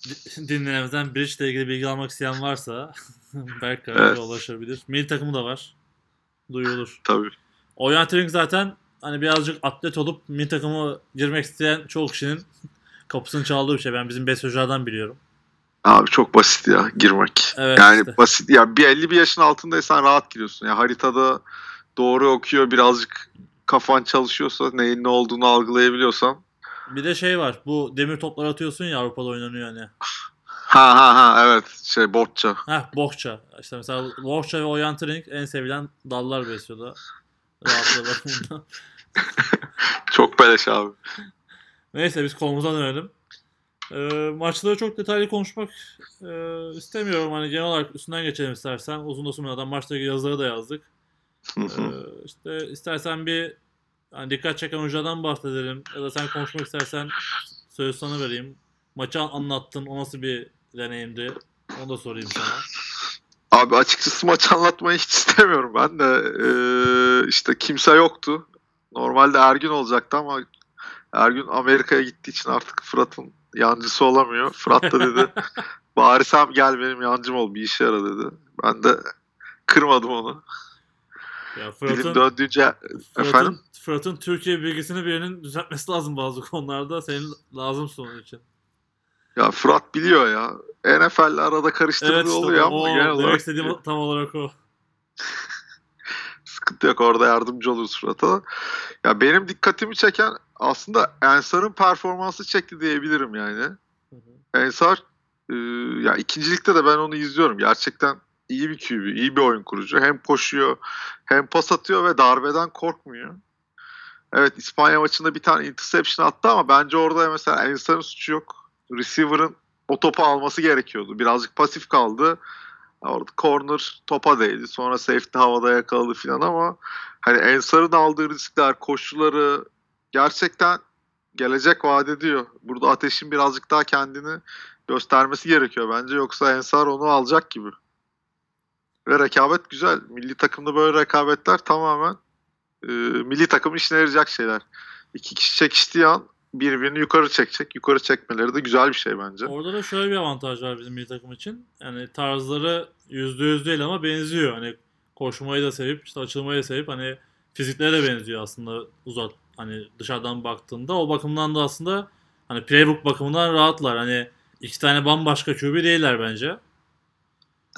di- dinleyenimizden Bridge ile ilgili bilgi almak isteyen varsa Berk Karaca'ya Evet. ulaşabilir. Milli takımı da var. Duyulur. Tabii. Orienteering zaten hani birazcık atlet olup milli takımı girmek isteyen çoğu kişinin kapısını çaldığı bir şey. Ben bizim besyoculardan biliyorum. Abi çok basit ya girmek. Evet yani işte. basit ya bir 50 bir yaşın altındaysan rahat giriyorsun. Ya haritada doğru okuyor birazcık kafan çalışıyorsa neyin ne olduğunu algılayabiliyorsan. Bir de şey var. Bu demir toplar atıyorsun ya Avrupa'da oynanıyor hani. Ha ha ha evet şey botça. Heh bohça. İşte mesela bohça ve orienteering en sevilen dallar besyoda. Rahatlığı bakımından. Çok beleş abi. Neyse biz konumuza dönelim. Ee, maçları çok detaylı konuşmak e, istemiyorum. Hani genel olarak üstünden geçelim istersen. Uzun da sürmeden ilgili yazıları da yazdık. Ee, işte istersen bir hani dikkat çeken oyunculardan bahsedelim. Ya da sen konuşmak istersen söz sana vereyim. Maçı an- anlattın. O nasıl bir deneyimdi? Onu da sorayım sana. Abi açıkçası maç anlatmayı hiç istemiyorum ben de. Ee, işte kimse yoktu. Normalde Ergün olacaktı ama Ergün Amerika'ya gittiği için artık Fırat'ın yancısı olamıyor. Fırat da dedi bari sen gel benim yancım ol bir işe yara dedi. Ben de kırmadım onu. Ya Dilim Fırat'ın, döndüğünce Fırat'ın, efendim Fırat'ın Türkiye bilgisini birinin düzeltmesi lazım bazı konularda. Senin lazımsın onun için. ya Fırat biliyor ya. NFL'le arada karıştırdığı Evet işte oluyor o, ama genel demek olarak istediğim tam olarak o. sıkıntı yok orada yardımcı oluruz Fırat'a. Ya benim dikkatimi çeken aslında Ensar'ın performansı çekti diyebilirim yani. Hı hı. Ensar e, ya ikincilikte de ben onu izliyorum. Gerçekten iyi bir QB, iyi bir oyun kurucu. Hem koşuyor, hem pas atıyor ve darbeden korkmuyor. Evet İspanya maçında bir tane interception attı ama bence orada mesela Ensar'ın suçu yok. Receiver'ın o topu alması gerekiyordu. Birazcık pasif kaldı. Orada corner topa değdi. Sonra safety havada yakaladı filan ama hani Ensar'ın aldığı riskler, koşuları gerçekten gelecek vaat ediyor. Burada Ateş'in birazcık daha kendini göstermesi gerekiyor bence. Yoksa Ensar onu alacak gibi. Ve rekabet güzel. Milli takımda böyle rekabetler tamamen e, milli takımın işine yarayacak şeyler. İki kişi çekiştiği an birbirini yukarı çekecek. Yukarı çekmeleri de güzel bir şey bence. Orada da şöyle bir avantaj var bizim milli takım için. Yani tarzları yüzde yüz değil ama benziyor. Hani koşmayı da sevip işte açılmayı da sevip hani fizikleri de benziyor aslında uzak hani dışarıdan baktığında. O bakımdan da aslında hani playbook bakımından rahatlar. Hani iki tane bambaşka QB değiller bence.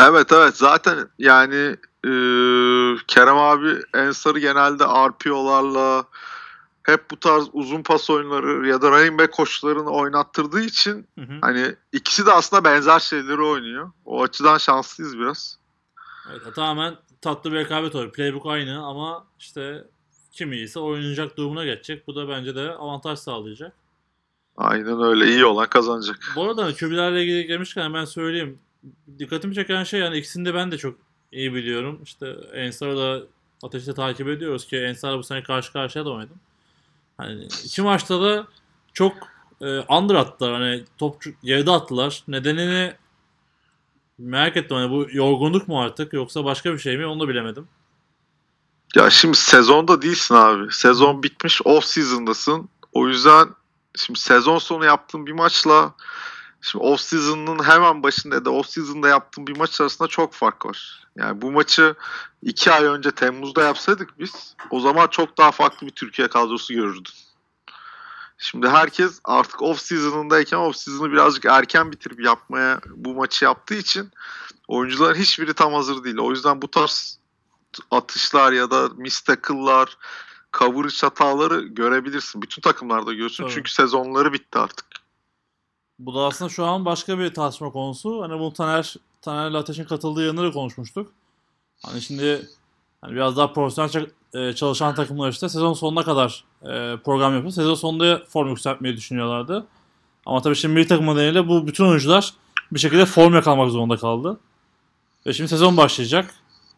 Evet evet zaten yani e, Kerem abi Ensar'ı genelde RPO'larla hep bu tarz uzun pas oyunları ya da running back koşularını oynattırdığı için Hı hı. hani ikisi de aslında benzer şeyleri oynuyor. O açıdan şanslıyız biraz. Evet, tamamen tatlı bir rekabet oluyor. Playbook aynı ama işte kim iyiyse oynayacak durumuna geçecek. Bu da bence de avantaj sağlayacak. Aynen öyle iyi olan kazanacak. Bu arada QB'lerle ilgili gelmişken hemen söyleyeyim. Dikkatimi çeken şey yani ikisini de ben de çok iyi biliyorum. İşte Ensar'ı da ateşte takip ediyoruz ki Ensar'la bu sene karşı karşıya da oynadım. Hani iki maçta da çok e, under attılar. Hani top geride attılar. Nedenini merak ettim. Hani bu yorgunluk mu artık yoksa başka bir şey mi onu da bilemedim. Ya şimdi sezonda değilsin abi. Sezon bitmiş off season'dasın. O yüzden şimdi sezon sonu yaptığın bir maçla şimdi off season'ın hemen başında ya da off season'da yaptığın bir maç arasında çok fark var. Yani bu maçı iki ay önce Temmuz'da yapsaydık biz o zaman çok daha farklı bir Türkiye kadrosu görürdün. Şimdi herkes artık off season'ındayken off season'ı birazcık erken bitirip yapmaya bu maçı yaptığı için oyuncuların hiçbiri tam hazır değil. O yüzden bu tarz atışlar ya da miss tackle'lar, coverage hataları görebilirsin. Bütün takımlarda görürsün. Tabii. Çünkü sezonları bitti artık. Bu da aslında şu an başka bir tartışma konusu. Hani bu Taner, Taner'le Ateş'in katıldığı yanları konuşmuştuk. Hani şimdi hani biraz daha profesyonel e, çalışan takımlar işte sezon sonuna kadar e, program yapıp sezon sonunda form yükseltmeyi düşünüyorlardı. Ama tabii şimdi milli takım nedeniyle bu bütün oyuncular bir şekilde form yakalmak zorunda kaldı. Ve şimdi sezon başlayacak.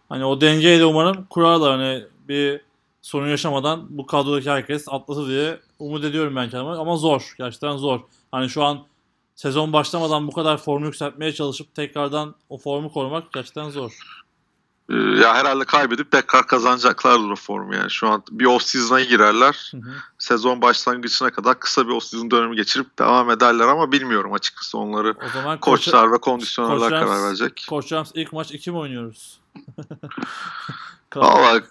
Hani o dengeyi de umarım kurarlar. Hani bir sorun yaşamadan bu kadrodaki herkes atlatır diye umut ediyorum ben kendime. Ama zor. Gerçekten zor. Hani şu an sezon başlamadan bu kadar formu yükseltmeye çalışıp tekrardan o formu korumak gerçekten zor. Ee, ya herhalde kaybedip tekrar kazanacaklardır o formu yani. Şu an bir off season'a girerler. Hı hı. Sezon başlangıcına kadar kısa bir off season dönemi geçirip devam ederler ama bilmiyorum açıkçası onları. O zaman Koçlar ve kondisyonerler Koç karar verecek. Koç Rams ilk maç 2 mi oynuyoruz? Valla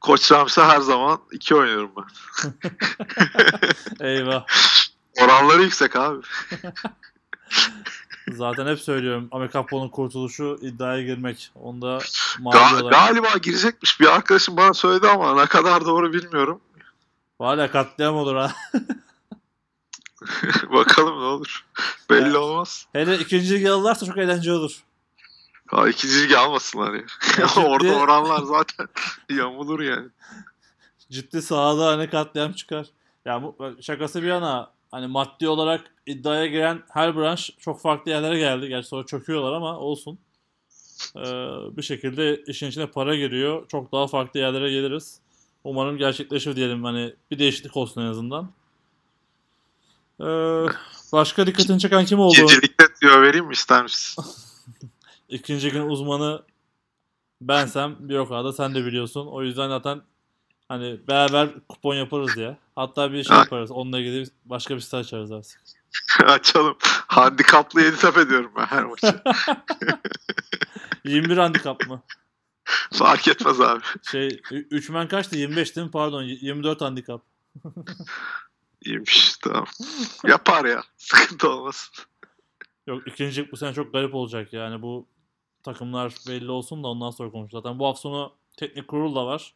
Koç Rams'e her zaman iki oynuyorum ben. Eyvah. Oranları yüksek abi. Zaten hep söylüyorum Amerika futbolunun kurtuluşu iddiaya girmek. Onda Ga- olarak. galiba girecekmiş. Bir arkadaşım bana söyledi ama ne kadar doğru bilmiyorum. Valla katliam olur ha. Bakalım ne olur. Belli Evet. olmaz. Hele ikinci ligi alırlarsa çok eğlenceli olur. Ha, ikinci ligi almasınlar ya. Ya ciddi- Orada oranlar zaten yamulur yani. Ciddi sahada hani katliam çıkar. Ya bu şakası bir yana hani maddi olarak iddiaya giren her branş çok farklı yerlere geldi. Gerçi sonra çöküyorlar ama olsun. Ee, bir şekilde işin içine para giriyor. Çok daha farklı yerlere geliriz. Umarım gerçekleşir diyelim. Hani bir değişiklik olsun en azından. Ee, başka dikkatini çeken kim oldu? Gecelikte diyor vereyim mi ister misin? İkinci gün uzmanı bensem bir o kadar da sen de biliyorsun. O yüzden zaten hani beraber kupon yaparız ya. Hatta bir şey yaparız. Onunla ilgili başka bir site açarız artık. Açalım. Handikaplı Yeditepe diyorum ben her maçı. 21 handikap mı? Fark etmez abi. Şey 3 men kaçtı? 25 değil mi? Pardon 24 handikap. İyiymiş tamam. Yapar ya. Sıkıntı olmasın. Yok ikincilik bu sene çok garip olacak yani bu takımlar belli olsun da ondan sonra konuşuruz. Zaten bu hafta sonu teknik kurul da var.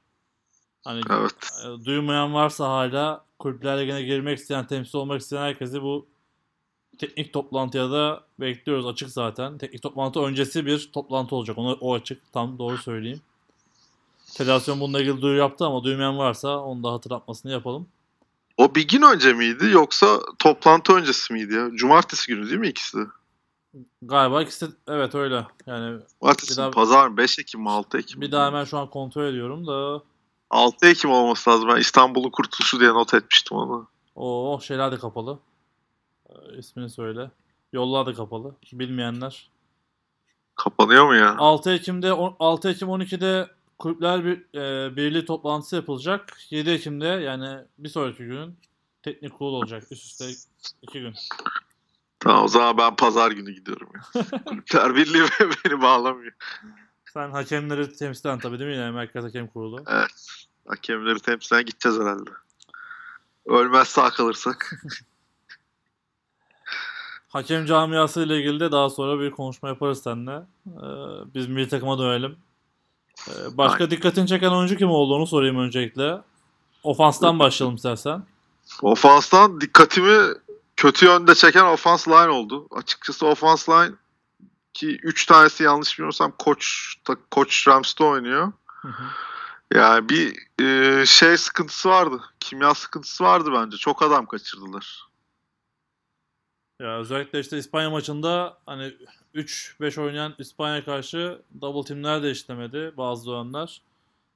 Hani Evet. e, duymayan varsa hala kulüpler ligine girmek isteyen, temsil olmak isteyen herkesi bu teknik toplantıya da bekliyoruz. Açık zaten. Teknik toplantı öncesi bir toplantı olacak. Onu, o açık. Tam doğru söyleyeyim. Federasyon bununla ilgili duyuru yaptı ama duymayan varsa onu da hatırlatmasını yapalım. O bir gün önce miydi yoksa toplantı öncesi miydi ya? Cumartesi günü değil mi ikisi de? Galiba ikisi de- evet öyle. Yani Cumartesi daha-? Pazar mı? 5 Ekim mi? 6 Ekim bir daha hemen şu an kontrol ediyorum da 6 Ekim olması lazım. Ben İstanbul'un kurtuluşu diye not etmiştim onu. o şeyler de kapalı. Ee, ismini söyle. Yollar da kapalı. Bilmeyenler. Kapanıyor mu ya? 6 Ekim'de on- 6 Ekim 12'de kulüpler bir, e, birliği toplantısı yapılacak. 7 Ekim'de yani bir sonraki günün teknik kurul olacak. Üst üste 2 gün. Tamam o zaman ben pazar günü gidiyorum ya. Kulüpler Birliği beni bağlamıyor. Sen hakemleri temsilen tabii değil mi yine Merkez Hakem Kurulu? Hakemleri temsilen gideceğiz herhalde. Ölmez sağ kalırsak. Hakem camiası ile ilgili de daha sonra bir konuşma yaparız seninle. Ee, biz milli takıma dönelim. Ee, başka Aynen. dikkatini çeken oyuncu kim olduğunu sorayım öncelikle. Ofanstan başlayalım istersen. Ofanstan dikkatimi kötü yönde çeken ofans line oldu. Açıkçası ofans line ki 3 tanesi yanlış bilmiyorsam koç koç Rams'te oynuyor. Hı hı. Yani bir e, şey sıkıntısı vardı. Kimya sıkıntısı vardı bence. Çok adam kaçırdılar. Ya özellikle işte İspanya maçında hani 3-5 oynayan İspanya karşı double teamler de işlemedi bazı dönemler.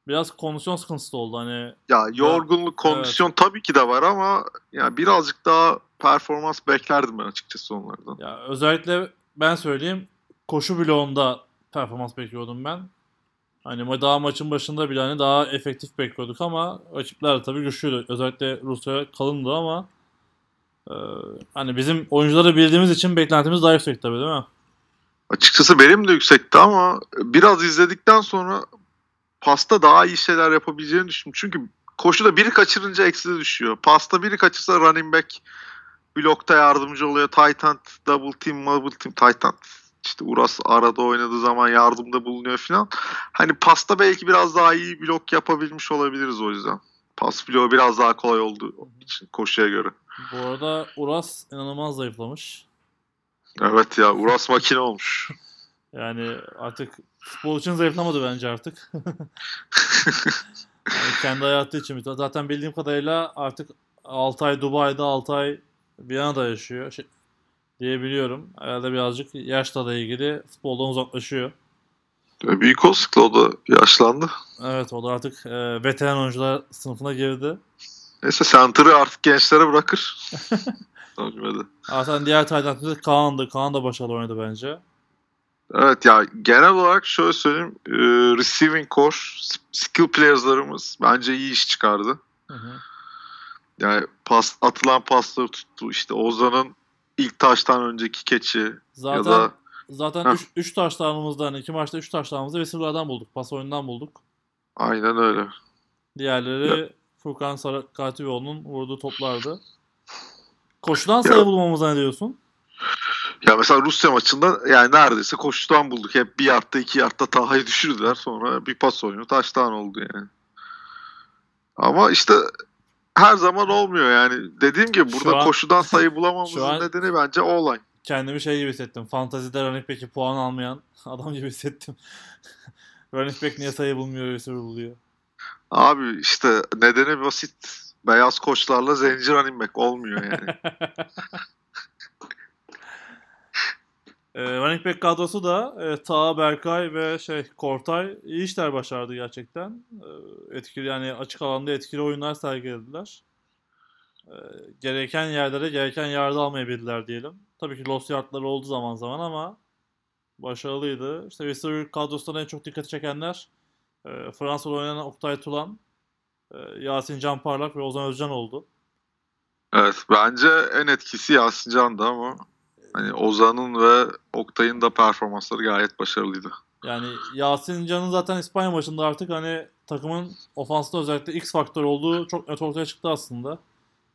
Biraz kondisyon sıkıntısı oldu hani. Ya yorgunluk, kondisyon tabii ki de var ama ya birazcık daha performans beklerdim ben açıkçası onlardan. Ya özellikle ben söyleyeyim koşu bloğunda performans bekliyordum ben. Hani daha maçın başında bile hani daha efektif bekliyorduk ama rakipler tabii güçlüydü. Özellikle Rusya kalındı ama e, hani bizim oyuncuları bildiğimiz için beklentimiz daha yüksek tabii değil mi? Açıkçası benim de yüksekti ama biraz izledikten sonra pasta daha iyi şeyler yapabileceğini düşündüm. Çünkü koşuda biri kaçırınca eksi düşüyor. Pasta biri kaçırsa running back blokta yardımcı oluyor. Titan double team, double team, Titan işte Uras arada oynadığı zaman yardımda bulunuyor falan. Hani pasta belki biraz daha iyi blok yapabilmiş olabiliriz o yüzden. Pas bloğu biraz daha kolay olduğu için koşuya göre. Bu arada Uras inanılmaz zayıflamış. Evet ya Uras makine olmuş. Yani artık futbol için zayıflamadı bence artık. Yani kendi hayatı için. Zaten bildiğim kadarıyla artık 6 ay Dubai'de 6 ay Viyana'da yaşıyor. Şey, diyebiliyorum. Herhalde birazcık yaşla da ilgili futboldan uzaklaşıyor. Büyük olasılıkla o da yaşlandı. Evet o da artık e, veteran oyuncular sınıfına girdi. Neyse center'ı artık gençlere bırakır. Zaten diğer Tayland'da Kaan'dı. Kaan da başarılı oynadı bence. Evet ya genel olarak şöyle söyleyeyim. e, receiving core, skill players'larımız bence iyi iş çıkardı. Hı hı. Yani pas, atılan pasları tuttu. İşte Ozan'ın ilk taştan önceki keçi Zaten ya da zaten Heh. 3 taşlarımızdan, hani iki maçta 3 taşlarımızı receiver'lardan bulduk. Pas oyundan bulduk. aynen öyle. Diğerleri Furkan Sarakatioğlu'nun vurduğu toplardı. Koşudan sayı bulmamıza ne diyorsun? Ya mesela Rusya maçında yani neredeyse koşudan bulduk. Hep bir yardta iki yardta Taha'yı düşürdüler. Sonra bir pas oyunu taştan oldu yani. Ama işte her zaman olmuyor yani. Dediğim gibi Şu burada an- koşudan sayı bulamamızın an- nedeni bence o olay. Kendimi şey gibi hissettim. Fantazide running back'i puan almayan adam gibi hissettim. running back niye sayı bulmuyor, receiver buluyor. Abi işte nedeni basit. Beyaz koçlarla zenci running back olmuyor yani. E, running back kadrosu da e, Taha, Berkay ve şey Kortay iyi işler başardı gerçekten. E, etkili yani açık alanda etkili oyunlar sergilediler. E, gereken yerlere gereken yardı almayabildiler diyelim. Tabii ki lost yardları oldu zaman zaman ama başarılıydı. İşte receiver kadrosundan en çok dikkat çekenler e, Fransa'da oynayan Oktay Tulan, e, Yasin Can Parlak ve Ozan Özcan oldu. evet bence en etkisi Yasin Can'dı ama hani Ozan'ın ve Oktay'ın da performansları gayet başarılıydı. Yani Yasin Can'ın zaten İspanya maçında artık hani takımın ofansında özellikle X faktör olduğu çok net ortaya çıktı aslında.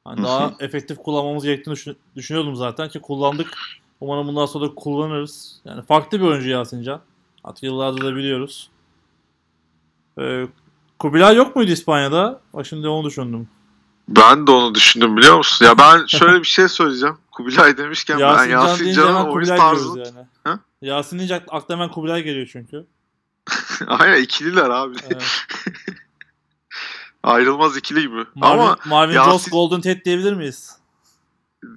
Hani daha efektif kullanmamız gerektiğini düşün- düşünüyordum zaten ki kullandık. Umarım bundan sonra da kullanırız. Yani farklı bir oyuncu Yasin Can. Artık yıllardır da biliyoruz. Ee, Kubilay yok muydu İspanya'da? Bak şimdi onu düşündüm. Ben de onu düşündüm biliyor musun? Ya ben şöyle bir şey söyleyeceğim. Kubilay demişken ben Yasin Can Yasin Can'ın oyun tarzı... yani. Ha? Yasin deyince akl- aklıma hemen Kubilay geliyor çünkü. Aynen ikililer abi. Evet. Ayrılmaz ikili gibi. Marvin, Ama Marvin Yasin- Jones Golden Tate diyebilir miyiz?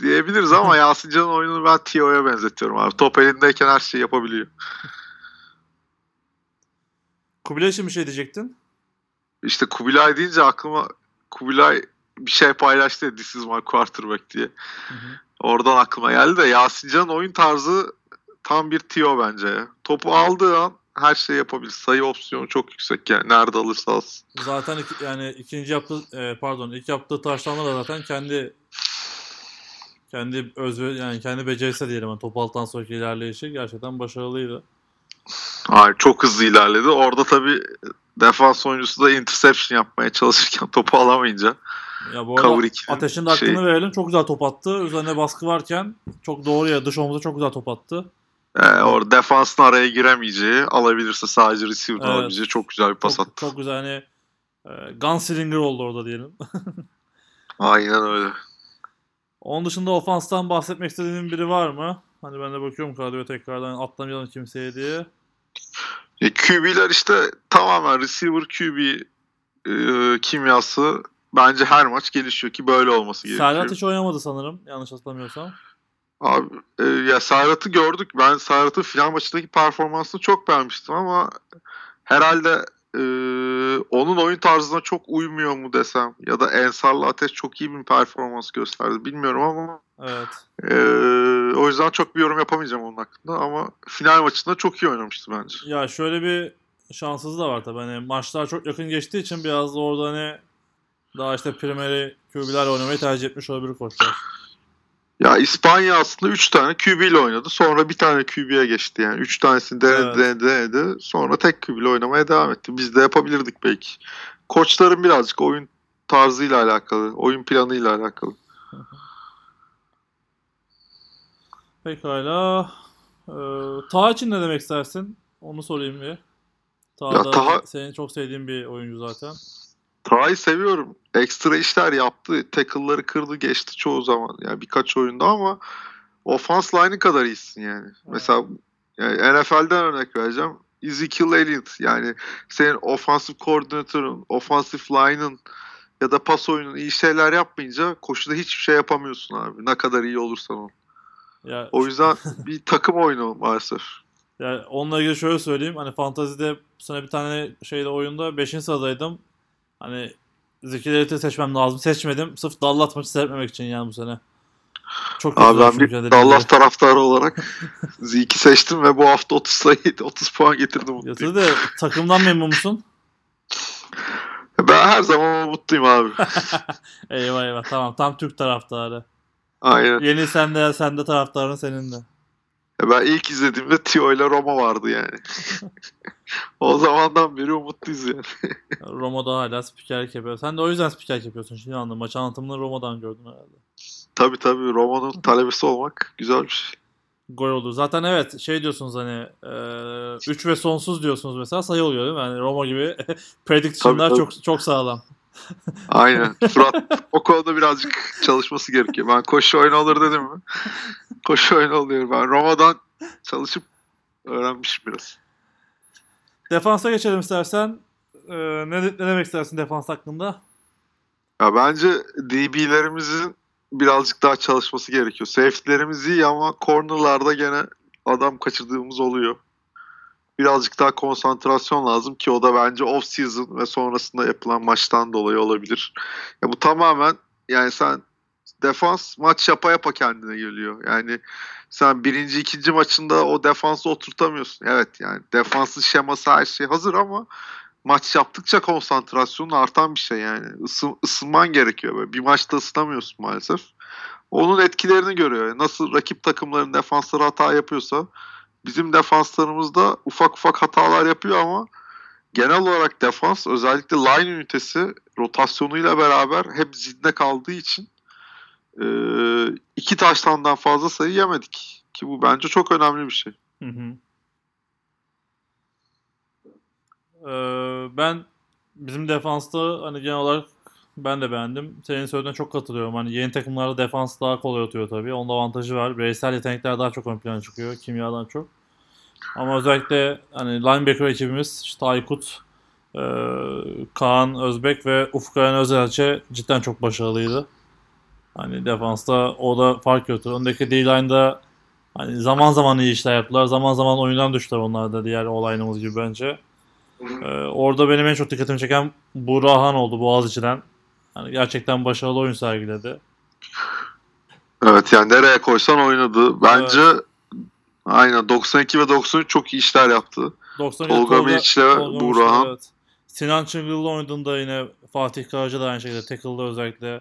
diyebiliriz ama Yasin Can'ın oyununu ben Tio'ya benzetiyorum abi. Top elindeyken her şeyi yapabiliyor. Kubilay için bir şey diyecektin. İşte Kubilay deyince aklıma Kubilay bir şey paylaştı This is my quarterback diye. Hı hı. Oradan aklıma geldi de Yasin Can'ın oyun tarzı tam bir Tio bence ya. Topu aldığı an her şeyi yapabilir. Sayı opsiyonu çok yüksek yani. Nerede alırsa alsın. Zaten iki- yani ikinci yaptığı e, pardon ilk yaptığı taşlamada da zaten kendi kendi özve yani kendi becerisi diyelim yani top alttan sonraki ilerleyişi gerçekten başarılıydı. Hayır, çok hızlı ilerledi. Orada tabii defans oyuncusu da interception yapmaya çalışırken topu alamayınca Ya bu arada 2'nin Ateş'in de hakkını şey- verelim. Çok güzel top attı. Üzerine baskı varken çok doğru ya dış omuza çok güzel top attı. e, orada defansın araya giremeyeceği, alabilirse sadece receiver'dan Evet. alabileceği çok güzel bir pas Çok, attı. çok güzel hani e, Gunslinger oldu orada diyelim. Aynen öyle. Onun dışında ofanstan bahsetmek istediğin biri var mı? Hani ben de bakıyorum kadroya tekrardan atlamayalım kimseye diye. E, QB'ler işte tamamen receiver QB e, kimyası bence her maç gelişiyor ki böyle olması gerekiyor. Serhat hiç oynamadı sanırım. Yanlış hatırlamıyorsam. Abi e, ya Serhat'ı gördük. Ben Serhat'ın final maçındaki performansını çok beğenmiştim ama herhalde e, onun oyun tarzına çok uymuyor mu desem ya da Ensar'la Ateş çok iyi bir performans gösterdi. Bilmiyorum ama Evet. e, o yüzden çok bir yorum yapamayacağım onun hakkında ama final maçında çok iyi oynamıştı bence. Ya şöyle bir şanssızlığı da var tabii. Hani maçlar çok yakın geçtiği için biraz da orada hani daha işte primeri QB'lerle oynamayı tercih etmiş olabilir koçlar. Ya İspanya aslında 3 tane QB ile oynadı. Sonra bir tane QB'ye geçti yani. 3 tanesini denedi, Evet. denedi, denedi. Sonra tek QB ile oynamaya devam etti. Biz de yapabilirdik belki. Koçların birazcık oyun tarzıyla alakalı, oyun planıyla alakalı. Pekala. Ee, Taha için ne demek istersin? Onu sorayım bir. Taha Ya da Taha- senin çok sevdiğin bir oyuncu zaten. Taha'yı seviyorum. Ekstra işler yaptı. Tackle'ları kırdı geçti çoğu zaman. Yani birkaç oyunda ama ofans line'ı kadar iyisin yani. Mesela yani NFL'den örnek vereceğim. Ezekiel Elliott yani senin ofansif koordinatörün, ofansif line'ın ya da pas oyunun iyi şeyler yapmayınca koşuda hiçbir şey yapamıyorsun abi. Ne kadar iyi olursan ol. Ya, O yüzden bir takım oyunu maalesef. ya onunla ilgili şöyle söyleyeyim. Hani fantazide sene bir tane şeyde oyunda 5. sıradaydım. Hani Zeki Elit'i seçmem lazım. Seçmedim. Sırf Dallas maçı seyretmemek için yani bu sene. Çok Abi ben bir Dallas taraftarı olarak Zeke'i seçtim ve bu hafta 30 sayı 30 puan getirdim. Yatırı da takımdan memnun musun? Ben her zaman mutluyum abi. eyvah eyvah tamam tam Türk taraftarı. Aynen. Yeni sen de sen de taraftarın senin de. Ben ilk izlediğimde Tio ile Roma vardı yani. o zamandan beri umutluyuz yani. Roma'da hala spikerlik yapıyor. Sen de o yüzden spikerlik yapıyorsun. Şimdi anladım. Maç anlatımını Roma'dan gördün herhalde. Tabii tabii Roma'nın talebesi olmak güzel bir şey. Gol olur. Zaten evet şey diyorsunuz hani 3 ve sonsuz diyorsunuz mesela sayı oluyor değil mi? Yani Roma gibi prediction'lar Tabii, çok çok sağlam. Aynen. Fırat o konuda birazcık çalışması gerekiyor. Ben koşu oyunu olur dedim mi? Koşu oyunu oluyor. Ben Roma'dan çalışıp öğrenmişim biraz. Defansa geçelim istersen. Ee, ne, ne demek istersin defans hakkında? Ya bence DB'lerimizin birazcık daha çalışması gerekiyor. Safety'lerimiz iyi ama corner'larda gene adam kaçırdığımız oluyor. Birazcık daha konsantrasyon lazım ki o da bence off season ve sonrasında yapılan maçtan dolayı olabilir. Ya bu tamamen yani sen defans maç yapa yapa kendine geliyor. Yani sen birinci ikinci maçında o defansı oturtamıyorsun. Evet yani defansın şeması her şey hazır ama maç yaptıkça konsantrasyonun artan bir şey yani. Isın, ısınman gerekiyor. Böyle. Bir maçta ısınamıyorsun maalesef. Onun etkilerini görüyor. Nasıl rakip takımların defansları hata yapıyorsa bizim defanslarımızda ufak ufak hatalar yapıyor ama genel olarak defans özellikle line ünitesi rotasyonuyla beraber hep zinde kaldığı için e, iki taştandan fazla sayı yemedik. Ki bu bence çok önemli bir şey. Hı hı. Ee, ben bizim defansta hani genel olarak ben de beğendim. Senin söylediğine çok katılıyorum. Hani yeni takımlarda defans daha kolay atıyor tabii. Onun avantajı var. Bireysel yetenekler daha çok ön plana çıkıyor. Kimyadan çok. Ama özellikle hani linebacker ekibimiz işte Aykut, e, Kaan Özbek ve Ufkayan Özelçe cidden çok başarılıydı. Hani defansta o da fark yoktu. Öndeki D-line'da hani zaman zaman iyi işler yaptılar. Zaman zaman oyundan düştüler onlar da diğer olaynımız gibi bence. Ee, orada benim en çok dikkatimi çeken Burhan oldu Boğaziçi'den. Hani gerçekten başarılı oyun sergiledi. Evet yani nereye koysan oynadı. Bence aynen 92 ve 93 çok iyi işler yaptı. 97 Tolga Burhan. Miliç'le, evet. Sinan Çıngıl'la oynadığında yine Fatih Karaca da aynı şekilde tackle'da özellikle.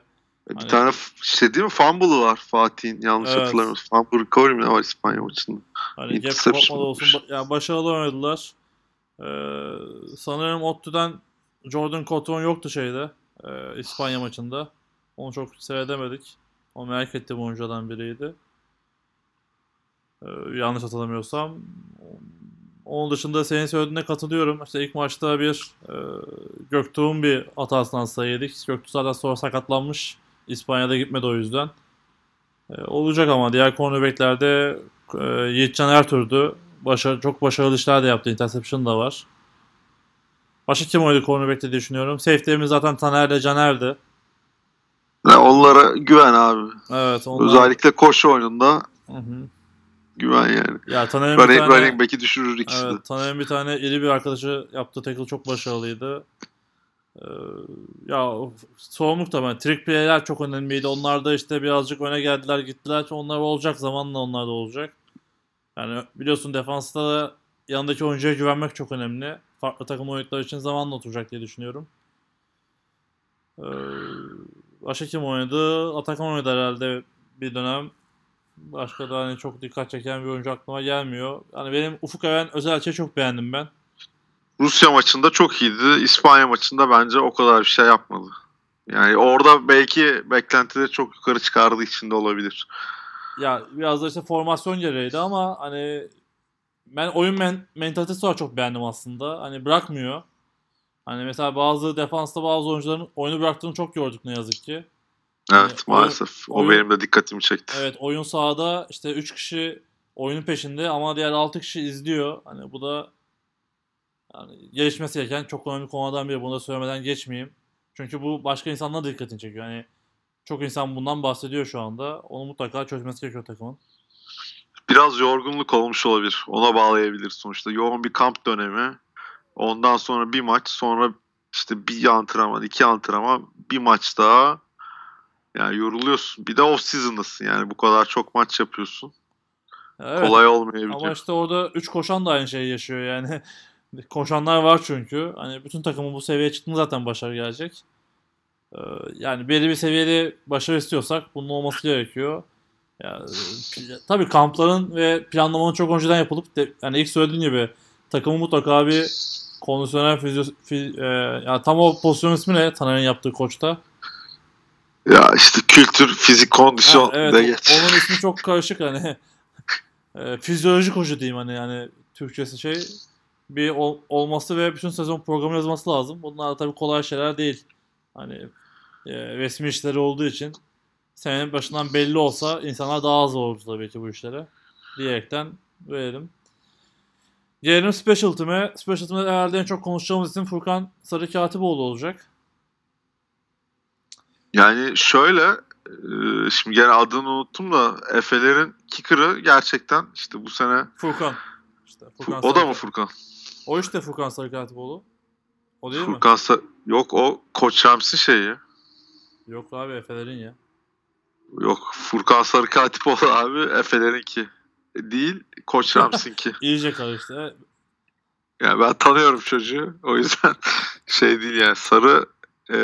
Bir Hani- tane şey değil mi? Fumble'ı var Fatih'in yanlış Evet. hatırlamıyorsam. Fumble recovery mi var İspanya maçında? Hani Interception olsun. Yani başarılı oynadılar. Ee, sanırım ODTÜ'den Jordan Cotton yoktu şeyde. e, İspanya maçında. Onu çok seyredemedik. O merak ettiğim oyunculardan biriydi. Ee, yanlış hatırlamıyorsam. Onun dışında senin söylediğine katılıyorum. İşte ilk maçta bir e, Göktuğ'un bir hatasından sayı yedik. Göktuğ zaten sonra sakatlanmış. İspanya'da gitmedi o yüzden. E, olacak ama diğer cornerbacklerde e, Yiğitcan Ertuğrul'du. Başarı, çok başarılı işler de yaptı. Interception da var. Başka kim oynadı cornerback'te diye düşünüyorum. Safety'imiz zaten Taner'le Caner'di. Yani onlara güven abi. Evet. Onlar... Özellikle koşu oyununda Hı hı. güven yani. Ya Taner'in bir Running, tane... running back'i düşürür ikisi de. Evet, Taner'in bir tane iri bir arkadaşı yaptığı tackle çok başarılıydı. Ee, ya da ben. Trick play'ler çok önemliydi. Onlar da işte birazcık öne geldiler gittiler. Onlar olacak zamanla onlar da olacak. Yani biliyorsun defansta da yanındaki oyuncuya güvenmek çok önemli. Farklı takım oyuncuları için zamanla oturacak diye düşünüyorum. Ee, başka kim oynadı? Atakan oynadı herhalde bir dönem. Başka da hani çok dikkat çeken bir oyuncu aklıma gelmiyor. Yani benim Ufuk Even Özelçe'yi çok beğendim ben. Rusya maçında çok iyiydi. İspanya maçında bence o kadar bir şey yapmadı. Yani orada belki beklentileri çok yukarı çıkardığı için de olabilir. Ya biraz da işte formasyon gereğiydi ama hani ben oyun men- mentalitesi olarak çok beğendim aslında. Hani bırakmıyor. Hani mesela bazı defansta bazı oyuncuların oyunu bıraktığını çok gördük ne yazık ki. Evet oyun- maalesef. o oyun- benim de dikkatimi çekti. Evet oyun sahada işte 3 kişi oyunun peşinde ama diğer 6 kişi izliyor. Hani bu da yani gelişmesi gereken çok önemli konulardan biri. Bunu da söylemeden geçmeyeyim. Çünkü bu başka insanlara dikkatini çekiyor. Hani çok insan bundan bahsediyor şu anda. Onu mutlaka çözmesi gerekiyor takımın. Biraz yorgunluk olmuş olabilir. Ona bağlayabilir sonuçta. Yoğun bir kamp dönemi. Ondan sonra bir maç sonra işte bir antrenman, iki antrenman, bir maç daha. Yani yoruluyorsun. Bir de off season'dasın yani bu kadar çok maç yapıyorsun. Evet. Kolay olmayabilir. Ama işte orada 3 koşan da aynı şeyi yaşıyor yani. Koşanlar var çünkü. Hani bütün takımın bu seviyeye çıktığında zaten başarı gelecek. Ee, yani belli bir seviyede başarı istiyorsak bunun olması gerekiyor. Ya, pl- tabii kampların ve planlamanın çok önceden yapılıp de, yani ilk söylediğim gibi takımın mutlaka bir kondisyonel fizyo, fi- e, yani tam o pozisyon ismi ne Taner'in yaptığı koçta? Ya işte kültür, fizik, kondisyon Ha, evet de geç. onun ismi çok karışık hani. e, fizyoloji koçu diyeyim hani yani Türkçesi şey bir ol- olması ve bütün sezon programı yazması lazım. Bunlar da tabii kolay şeyler değil. Hani e, resmi işleri olduğu için senenin başından belli olsa insanlar daha az olurdu tabii ki bu işlere. Diyerekten verelim. Gelelim Special Team'e. Special Team'de herhalde en çok konuşacağımız isim Furkan Sarı Katipoğlu olacak. Yani şöyle e, şimdi gene adını unuttum da Efe'lerin kicker'ı gerçekten işte bu sene Furkan. İşte Furkan o da mı Furkan? O işte Furkan Sarı Katipoğlu. O değil mi? Furkan Sa- yok o Koç Rams'i şeyi. Yok abi Efe'lerin ya. Yok Furkan Sarı Katipoğlu abi Efe'lerinki. Değil Koç Rams'inki. İyice karıştı. yani ben tanıyorum çocuğu. O yüzden şey değil yani Sarı e,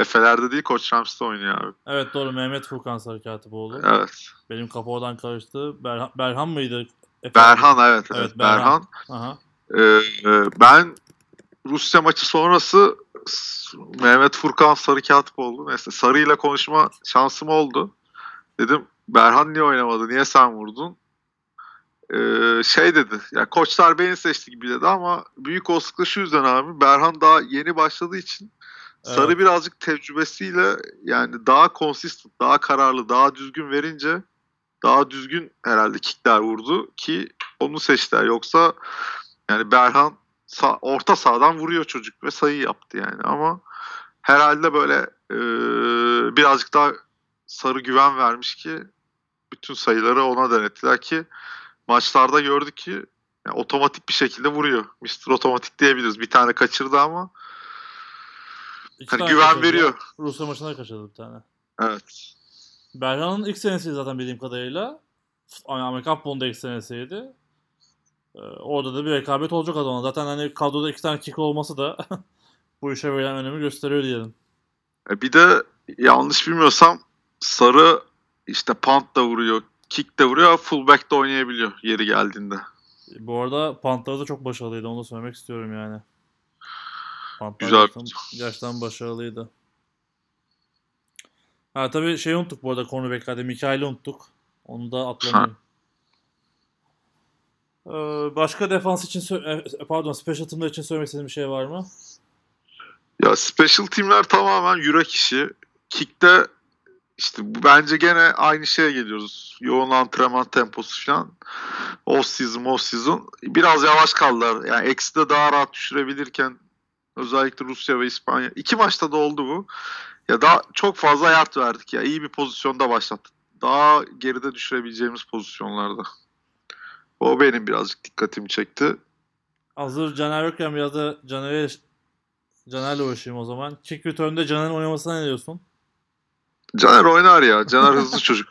Efe'lerde değil Koç Rams'te oynuyor abi. Evet doğru Mehmet Furkan Sarı Katipoğlu. Evet. Benim kafa oradan karıştı. Berhan, Berhan mıydı Efendim? Berhan evet, evet, Evet, Berhan. Berhan. Aha. Ee, e, ben Rusya maçı sonrası Mehmet Furkan sarı katip oldu. Neyse sarıyla konuşma şansım oldu. Dedim Berhan niye oynamadı? Niye sen vurdun? Ee, şey dedi. Ya koçlar beni seçti gibi dedi ama büyük olasılıkla şu yüzden abi. Berhan daha yeni başladığı için Sarı Evet. birazcık tecrübesiyle yani daha consistent, daha kararlı, daha düzgün verince daha düzgün herhalde kickler vurdu ki onu seçtiler. Yoksa yani Berhan sağ- orta sahadan vuruyor çocuk ve sayı yaptı yani ama herhalde böyle e, birazcık daha sarı güven vermiş ki bütün sayıları ona denettiler ki maçlarda gördük ki yani otomatik bir şekilde vuruyor. Mr. Otomatik diyebiliriz. Bir tane kaçırdı ama İki hani güven kaçırdı. veriyor. Rusya maçında kaçırdı bir tane. Evet. Berhan'ın ilk senesi zaten bildiğim kadarıyla. Amerikan futbolunda ilk senesiydi. Ee, orada da bir rekabet olacak zaman. Zaten hani kadroda iki tane kick olması da bu işe verilen önemi gösteriyor diyelim. E, Bir de yanlış bilmiyorsam Sarı işte punt da vuruyor, kick de vuruyor, fullback de oynayabiliyor yeri geldiğinde. Bu arada Pantları da çok başarılıydı. Onu da söylemek istiyorum yani. Pantlar Güzel. gerçekten, gerçekten başarılıydı. Ha tabii şeyi unuttuk bu arada cornerback'lerde. Mikail'i unuttuk. Onu da atlamayayım. Ee, başka defans için sö- e, pardon special team'ler için söylemek istediğin bir şey var mı? Ya special teamler tamamen yürek işi. Kick'te işte bence gene aynı şeye geliyoruz. Yoğun antrenman temposu falan. Off season, off season. Biraz yavaş kaldılar. Yani eksi de daha rahat düşürebilirken özellikle Rusya ve İspanya. iki maçta da oldu bu. Ya daha çok fazla yard verdik ya. İyi bir pozisyonda başlattık. Daha geride düşürebileceğimiz pozisyonlarda. O benim birazcık dikkatimi çekti. Hazır Caner yokken biraz da Caner'e Caner'le uğraşayım o zaman. Kick return'de Caner'in oynamasına ne diyorsun? Caner oynar ya. Caner hızlı çocuk.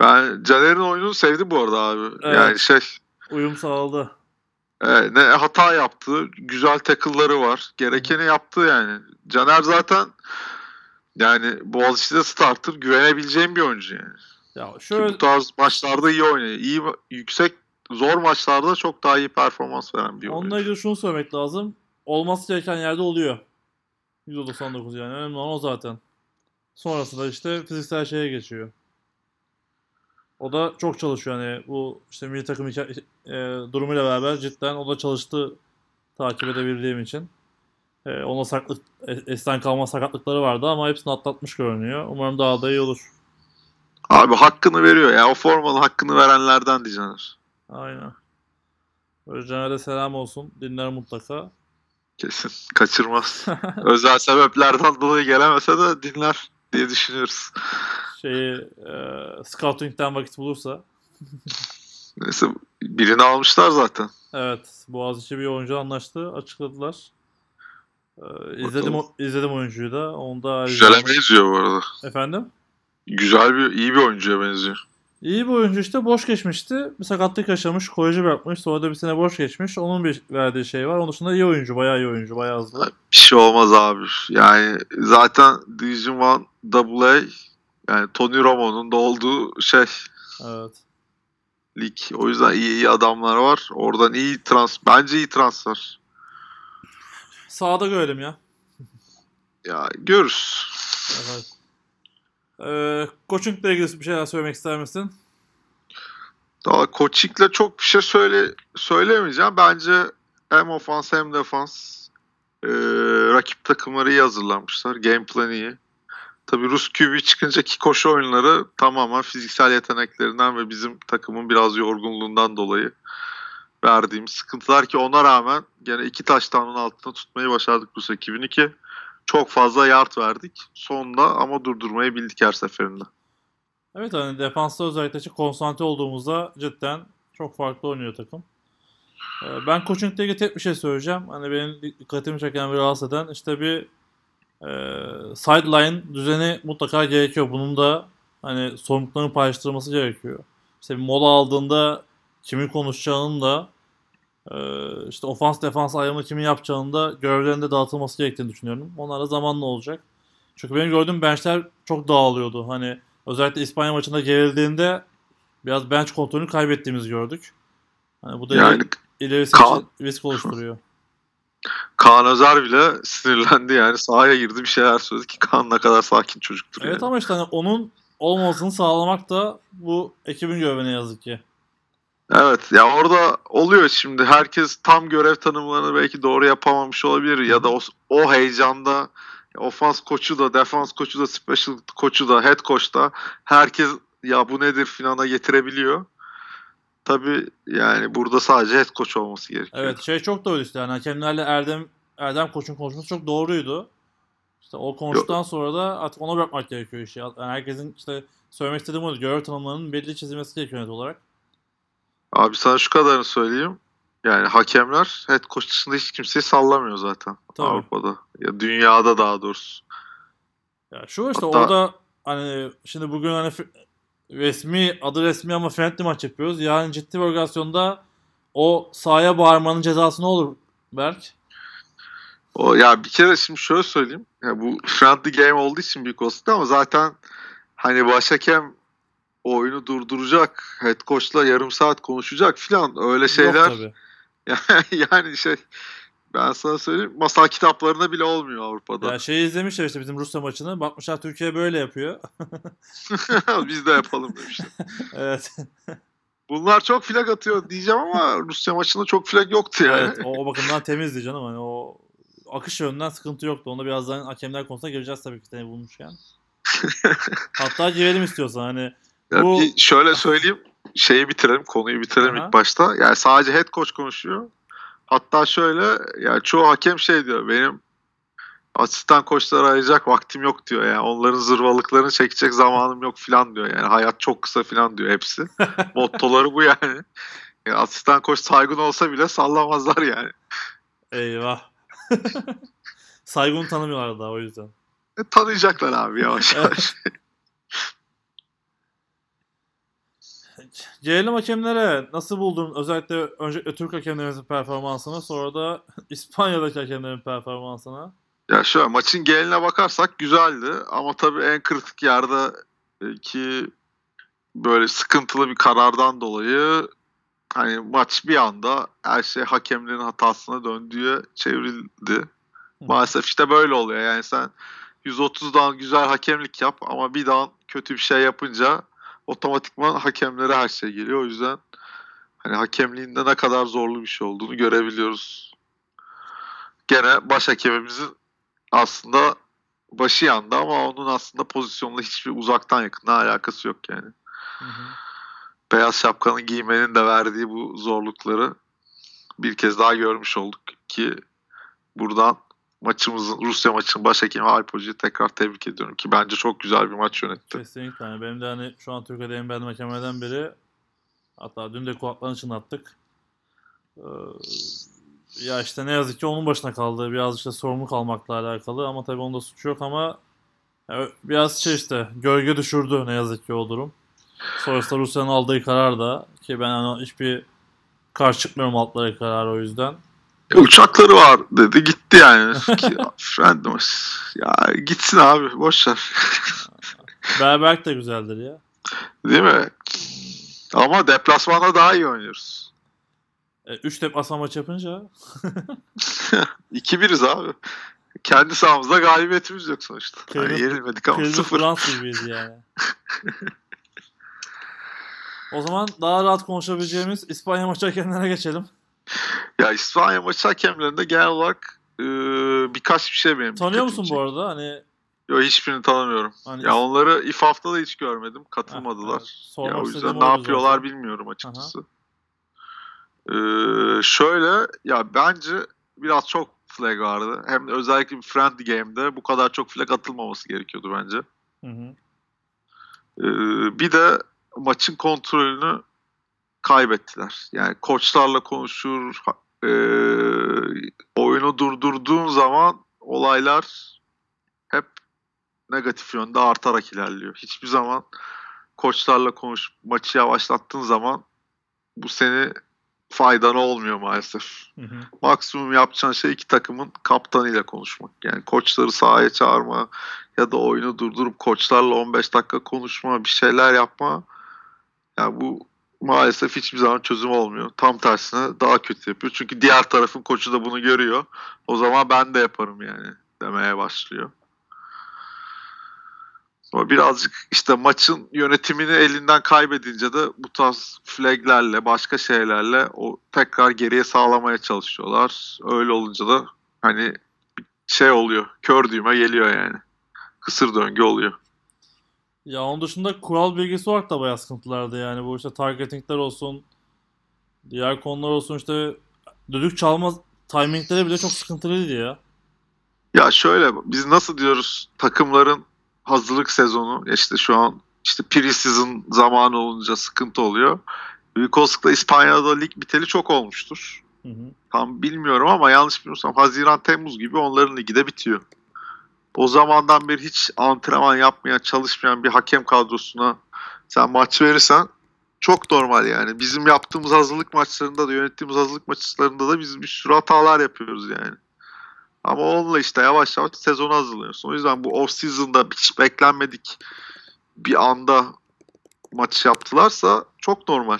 Ben Caner'in oyununu sevdim bu arada abi. Evet. Yani şey Uyum sağladı. e, ne hata yaptı. Güzel tackle'ları var. Gerekeni yaptı yani. Caner zaten yani Boğaziçi'de starter güvenebileceğim bir oyuncu yani. Ya Ki şöyle bu tarz maçlarda iyi oynuyor. İyi yüksek zor maçlarda çok daha iyi performans veren bir onunla oyuncu. ilgili şunu söylemek lazım. Olması gereken yerde oluyor. %99 yani. Önemli olan o zaten. Sonrasında işte fiziksel şeye geçiyor. O da çok çalışıyor hani bu işte milli takım e, durumuyla beraber cidden o da çalıştı takip edebildiğim için. E, ona saklık, e- esten kalma sakatlıkları vardı ama hepsini atlatmış görünüyor. Umarım daha da iyi olur. Abi hakkını veriyor ya. O formanın hakkını verenlerden Caner. Aynen. Böyle Caner'e selam olsun. Dinler mutlaka. Kesin. Kaçırmaz. Özel sebeplerden dolayı gelemese de dinler diye düşünüyoruz. Şeyi e, scouting'den vakit bulursa. Neyse birini almışlar zaten. Evet. Boğaziçi bir oyuncu anlaştı. Açıkladılar. E, izledim, izledim oyuncuyu da. Onu da Güzele benziyor bu arada. Efendim? Güzel bir, iyi bir oyuncuya benziyor. İyi bir oyuncu işte boş geçmişti. Bir sakatlık yaşamış, koleji bırakmış. Sonra da bir sene boş geçmiş. Onun bir verdiği şey var. Onun dışında iyi oyuncu, bayağı iyi oyuncu, bayağı hızlı. Bir şey olmaz abi. Yani zaten Division 1 AA yani Tony Romo'nun da olduğu şey Evet. lig. O yüzden iyi iyi adamlar var. Oradan iyi trans bence iyi transfer. Sağda görelim ya. Ya görürüz. Evet. Ee, coachingle ilgili bir şeyler söylemek ister misin? Daha Koçik'le çok bir şey söyle söylemeyeceğim. Bence hem ofans hem defans e, rakip takımları iyi hazırlanmışlar. Game plan iyi. Tabii Rus QB çıkınca ki koşu oyunları tamamen fiziksel yeteneklerinden ve bizim takımın biraz yorgunluğundan dolayı verdiğimiz sıkıntılar ki ona rağmen gene iki taştanın altında tutmayı başardık Rus ekibini ki çok fazla yard verdik sonunda ama durdurmayı bildik her seferinde. Evet hani defansta özellikle çok konsantre olduğumuzda cidden çok farklı oynuyor takım. Ee, ben coachingle ilgili tek bir şey söyleyeceğim. Hani benim dikkatimi çeken ve rahatsız eden işte bir e, sideline düzeni mutlaka gerekiyor. Bunun da hani sorumlulukların paylaştırılması gerekiyor. İşte bir mola aldığında kimin konuşacağının da e, işte ofans defans ayrımı kimin yapacağının da görevlerinde dağıtılması gerektiğini düşünüyorum. Onlar da zamanla olacak. Çünkü benim gördüğüm benchler çok dağılıyordu. Hani özellikle İspanya maçında gerildiğinde biraz bench kontrolünü kaybettiğimizi gördük. Hani bu da Yani ilerisi Kaan- için risk oluşturuyor. Kaan Özer bile sinirlendi yani sahaya girdi bir şeyler söyledi ki Kaan ne kadar sakin çocuktur Evet yani. ama işte hani onun olmamasını sağlamak da bu ekibin görevi ne yazık ki. Evet ya orada oluyor şimdi herkes tam görev tanımlarını belki doğru yapamamış olabilir ya da o, o heyecanda ofans koçu da defans koçu da special koçu da head coach da herkes ya bu nedir finana getirebiliyor. Tabi yani burada sadece head coach olması gerekiyor. Evet şey çok doğru işte yani hakemlerle Erdem Erdem Koç'un konuşması çok doğruydu. İşte o konuştuktan sonra da artık ona bırakmak gerekiyor işi. Yani herkesin işte söylemek istediğim oydu. Görev tanımlarının belli çizilmesi gerekiyor net olarak. Abi sana şu kadarını söyleyeyim. Yani hakemler head coach dışında hiç kimseyi sallamıyor zaten Tabii. Avrupa'da. Ya dünyada daha doğrusu. Ya şu işte Hatta- orada hani şimdi bugün hani resmi adı resmi ama friendly maç yapıyoruz. Yani ciddi bir organizasyonda o sahaya bağırmanın cezası ne olur Berk? O ya bir kere şimdi şöyle söyleyeyim. Ya bu friendly game olduğu için büyük olsun ama zaten hani başhakem o oyunu durduracak, head coach'la yarım saat konuşacak filan öyle şeyler. Yok tabii. yani şey ben sana söyleyeyim masal kitaplarında bile olmuyor Avrupa'da. Ya şeyi izlemişler işte bizim Rusya maçını. Bakmışlar Türkiye böyle yapıyor. Biz de yapalım demişler. evet. Bunlar çok flag atıyor diyeceğim ama Rusya maçında çok flag yoktu yani. evet. O, o bakımdan temizdi canım. Hani o akış yönünden sıkıntı yoktu. Onda birazdan hakemler konusuna gireceğiz tabii ki seni bulmuşken. Hatta girelim istiyorsan hani Ya Bu- bir şöyle söyleyeyim. Şeyi bitirelim, konuyu bitirelim Aha. ilk başta. Yani sadece head coach konuşuyor. Hatta şöyle yani çoğu hakem şey diyor. Benim asistan koçları arayacak vaktim yok diyor yani. Onların zırvalıklarını çekecek zamanım yok filan diyor. Yani hayat çok kısa filan diyor hepsi. Mottoları bu yani. Yani asistan koç saygın olsa bile sallamazlar yani. eyvah. Saygını tanımıyorlar daha o yüzden. E, tanıyacaklar abi yavaş yavaş. Gelelim hakemlere. Nasıl buldun? Özellikle önce Türk hakemlerimizin performansını sonra da İspanya'daki hakemlerin performansını. Ya şöyle maçın geneline bakarsak güzeldi ama tabii en kritik yerde ki böyle sıkıntılı bir karardan dolayı hani maç bir anda her şey hakemlerin hatasına döndüğü çevrildi. Maalesef işte böyle oluyor. Yani sen 130'dan güzel hakemlik yap ama bir daha kötü bir şey yapınca otomatikman hakemlere her şey geliyor. O yüzden hani hakemliğinde ne kadar zorlu bir şey olduğunu görebiliyoruz. Gene baş hakemimizin aslında başı yandı ama onun aslında pozisyonla hiçbir uzaktan yakından alakası yok yani. Hı hı. Beyaz şapkanın giymenin de verdiği bu zorlukları bir kez daha görmüş olduk ki buradan maçımızın Rusya maçının baş hakemi Alp Hoca'yı tekrar tebrik ediyorum ki bence çok güzel bir maç yönetti. Kesinlikle. Yani benim de hani şu an Türkiye'de en beğendiğim hakemlerden biri. Hatta dün de kulaklarını çınlattık. Ee, ya işte ne yazık ki onun başına kaldı. Biraz işte sorumluluk almakla alakalı ama tabii onda suçu yok ama ya biraz şey işte gölge düşürdü ne yazık ki o durum. Sonrasında Rusya'nın aldığı karar da ki ben hani hiçbir karşı çıkmıyorum altları kararı o yüzden. E, uçakları var dedi gitti yani. Maç. Ya gitsin abi boş ver. Berberk de güzeldir ya. Değil mi? Ama deplasmanda daha iyi oynuyoruz. 3 deplasman maç yapınca 2-1'iz abi. Kendi sahamızda galibiyetimiz yok sonuçta. Yani Kırmızı- yenilmedik ama Kırmızı sıfır. Frans gibiyiz yani. o zaman daha rahat konuşabileceğimiz İspanya maçı hakemlerine geçelim. Ya İspanya maçı hakemlerinde genel olarak e, birkaç bir şey benim Tanıyor musun bu arada? Hani, Yok hiçbirini tanımıyorum. hani Ya onları İFAF'ta da hiç görmedim. Ha, Katılmadılar. evet. Sormak ya o yüzden ne yapıyorlar zaten. bilmiyorum açıkçası. Ee, şöyle ya bence biraz çok flag vardı. Hem de özellikle bir friendly game'de bu kadar çok flag atılmaması gerekiyordu bence. Hı hı. Ee, bir de maçın kontrolünü kaybettiler. Yani koçlarla konuşur, ha- e, oyunu durdurduğun zaman olaylar hep negatif yönde artarak ilerliyor. Hiçbir zaman koçlarla konuş, maçı yavaşlattığın zaman bu seni faydana olmuyor maalesef. Hı hı. Maksimum yapacağın şey iki takımın kaptanıyla konuşmak. Yani koçları sahaya çağırma ya da oyunu durdurup koçlarla 15 dakika konuşma, bir şeyler yapma. Yani bu maalesef hiçbir zaman çözüm olmuyor. Tam tersine daha kötü yapıyor. Çünkü diğer tarafın koçu da bunu görüyor. O zaman ben de yaparım yani demeye başlıyor. Ama birazcık işte maçın yönetimini elinden kaybedince de bu tarz flaglerle, başka şeylerle o tekrar geriye sağlamaya çalışıyorlar. Öyle olunca da hani şey oluyor. Kör düğme geliyor yani. Kısır döngü oluyor. Ya onun dışında kural bilgisi olarak da bayağı sıkıntılardı yani. Bu işte targetingler olsun, diğer konular olsun işte düdük çalma timingleri bile çok sıkıntılıydı ya. Ya şöyle biz nasıl diyoruz takımların hazırlık sezonu işte şu an işte pre-season zamanı olunca sıkıntı oluyor. Büyük olasılıkla İspanya'da lig biteli çok olmuştur. Hı hı. Tam bilmiyorum ama yanlış bilmiyorsam Haziran Temmuz gibi onların ligi de bitiyor. O zamandan beri hiç antrenman yapmayan, çalışmayan bir hakem kadrosuna sen maç verirsen çok normal yani. Bizim yaptığımız hazırlık maçlarında da yönettiğimiz hazırlık maçlarında da biz bir sürü hatalar yapıyoruz yani. Ama onunla işte yavaş yavaş sezonu hazırlıyorsun. O yüzden bu off season'da hiç beklenmedik bir anda maç yaptılarsa çok normal.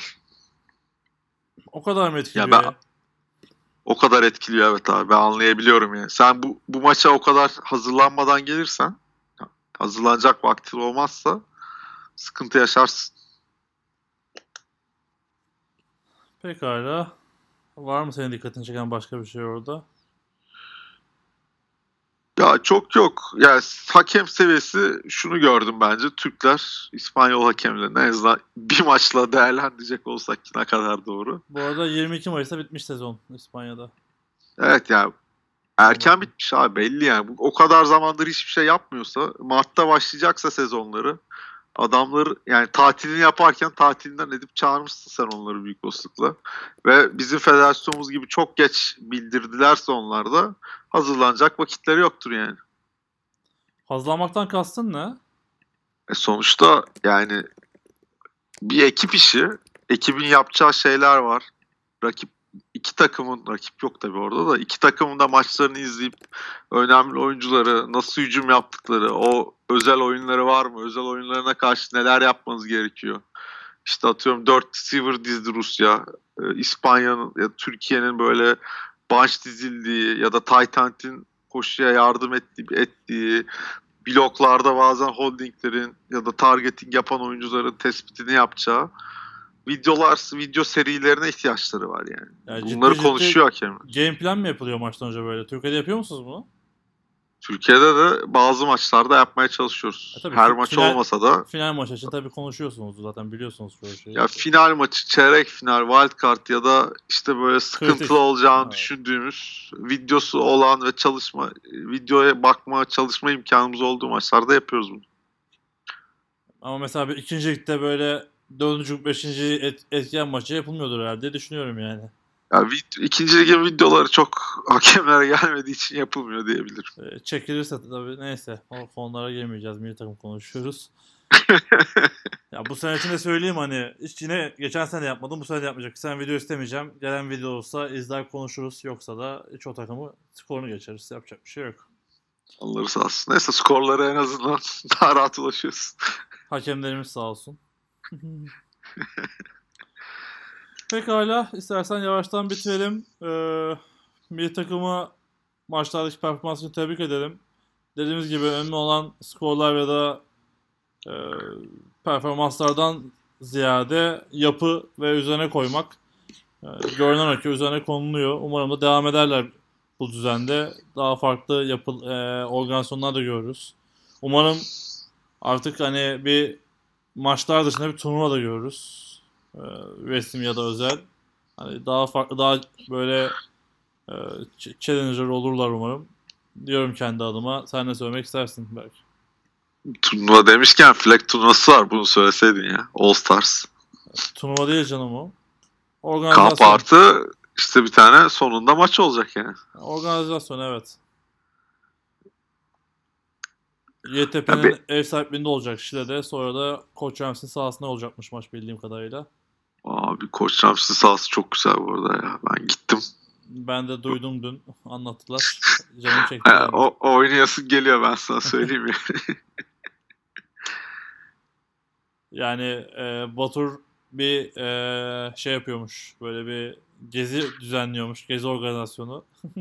O kadar mı etkiliyor Ya ya? O kadar etkiliyor evet abi ben anlayabiliyorum yani. Sen bu, bu maça o kadar hazırlanmadan gelirsen hazırlanacak vaktin olmazsa sıkıntı yaşarsın. Pekala. Var mı senin dikkatini çeken başka bir şey orada? Ya çok yok. Yani hakem seviyesi şunu gördüm bence. Türkler İspanyol hakemlerini en azından bir maçla değerlendirecek olsak ki ne kadar doğru. Bu arada 22 Mayıs'ta bitmiş sezon İspanya'da. Evet yani erken bitmiş abi belli yani. O kadar zamandır hiçbir şey yapmıyorsa Mart'ta başlayacaksa sezonları adamları yani tatilini yaparken tatilinden edip çağırmışsın sen onları büyük olasılıkla. Ve bizim federasyonumuz gibi çok geç bildirdilerse onlar da hazırlanacak vakitleri yoktur yani. Hazırlanmaktan kastın ne? E sonuçta yani bir ekip işi, ekibin yapacağı şeyler var. Rakip iki takımın rakip yok tabii orada da iki takımın da maçlarını izleyip önemli oyuncuları nasıl hücum yaptıkları, o özel oyunları var mı? Özel oyunlarına karşı neler yapmanız gerekiyor? İşte atıyorum 4 receiver dizdi Rusya. e, İspanya'nın ya Türkiye'nin böyle bunch dizildiği ya da tight end'in koşuya yardım ettiği, ettiği bloklarda bazen holdinglerin ya da targeting yapan oyuncuların tespitini yapacağı videolar, video serilerine ihtiyaçları var yani. Yani Bunları ciddi konuşuyor hakem. Game plan mı yapılıyor maçtan önce böyle? Türkiye'de yapıyor musunuz bunu? Türkiye'de de bazı maçlarda yapmaya çalışıyoruz. E tabii, Her maç final- olmasa da Final maçı için tabii konuşuyorsunuz zaten biliyorsunuz çoğu şeyi. ya final maçı, çeyrek final, wild card ya da işte böyle sıkıntılı Kritik. olacağını Evet. düşündüğümüz videosu olan ve çalışma videoya bakma, çalışma imkanımız olduğu maçlarda yapıyoruz bunu. Ama mesela bir ikinci ligde böyle dördüncü, beşinci et, etken maçı yapılmıyordur herhalde düşünüyorum yani. Ya vid- ikinci ligin videoları çok hakemlere gelmediği için yapılmıyor diyebilirim. Ee, çekilirse tabii neyse o konulara girmeyeceğiz. Milli takım konuşuyoruz. ya bu sene için de söyleyeyim hani hiç yine geçen sene yapmadım bu sene de yapmayacak. Sen video istemeyeceğim. Gelen video olsa izler konuşuruz. Yoksa da hiç o takımı skorunu geçeriz. Yapacak bir şey yok. Onları sağ olsun. Neyse skorlara en azından daha rahat ulaşıyorsun. Hakemlerimiz sağ olsun. Pekala istersen yavaştan bitirelim. Ee, milli takımı maçlardaki performansını tebrik edelim. Dediğimiz gibi önemli olan skorlar ya da e, performanslardan ziyade yapı ve üzerine koymak. E, görünen o ki üzerine konuluyor. Umarım da devam ederler bu düzende. Daha farklı yapı, e, organizasyonlar da görürüz. Umarım artık hani bir maçlar dışında bir turnuva da görürüz. Ee, resmi ya da özel. Hani daha farklı, daha böyle e, ch- challenger olurlar umarım. Diyorum kendi adıma. Sen ne söylemek istersin belki? Turnuva demişken flag turnuvası var bunu söyleseydin ya. All Stars. Turnuva değil canım o. Kamp Organizasyon. artı işte bir tane sonunda maç olacak yani. Organizasyon evet. YTP'nin Tabii. ev sahipliğinde olacak Şile'de. Sonra da Koç Rams'in sahasında olacakmış maç bildiğim kadarıyla. Abi Koç Ramsey sahası çok güzel bu arada ya. Ben gittim. Ben de duydum dün. Anlattılar. Canım çekti. Yani. o, oynayasın geliyor ben sana söyleyeyim ya. Yani e, Batur bir e, şey yapıyormuş. Böyle bir gezi düzenliyormuş. Gezi organizasyonu.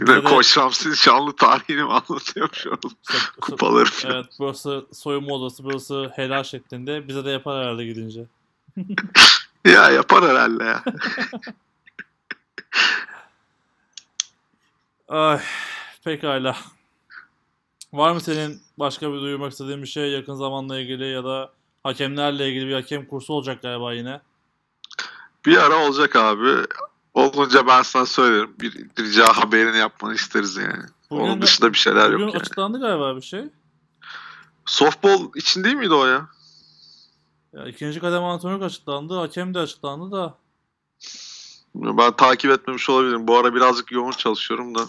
Bize de- Koç Ramsey'in şanlı tarihini mi anlatıyormuş oğlum? İşte, Kupaları falan. evet burası soyunma odası, burası helal şeklinde. Bize de yapar herhalde gidince. Ya yapar herhalde ya. Ay, pekala. Var mı senin başka bir duyurmak istediğin bir şey yakın zamanla ilgili ya da hakemlerle ilgili bir hakem kursu olacak galiba yine. Bir ara olacak abi. Olunca ben sana söylerim. Bir rica haberini yapmanı isteriz yani. Bugün Onun dışında bir şeyler Bugün yok yani. açıklandı galiba bir şey. Softball için değil miydi o ya? Ya ikinci kademe antrenörlük açıklandı, hakem de açıklandı da. Ben takip etmemiş olabilirim. Bu ara birazcık yoğun çalışıyorum da.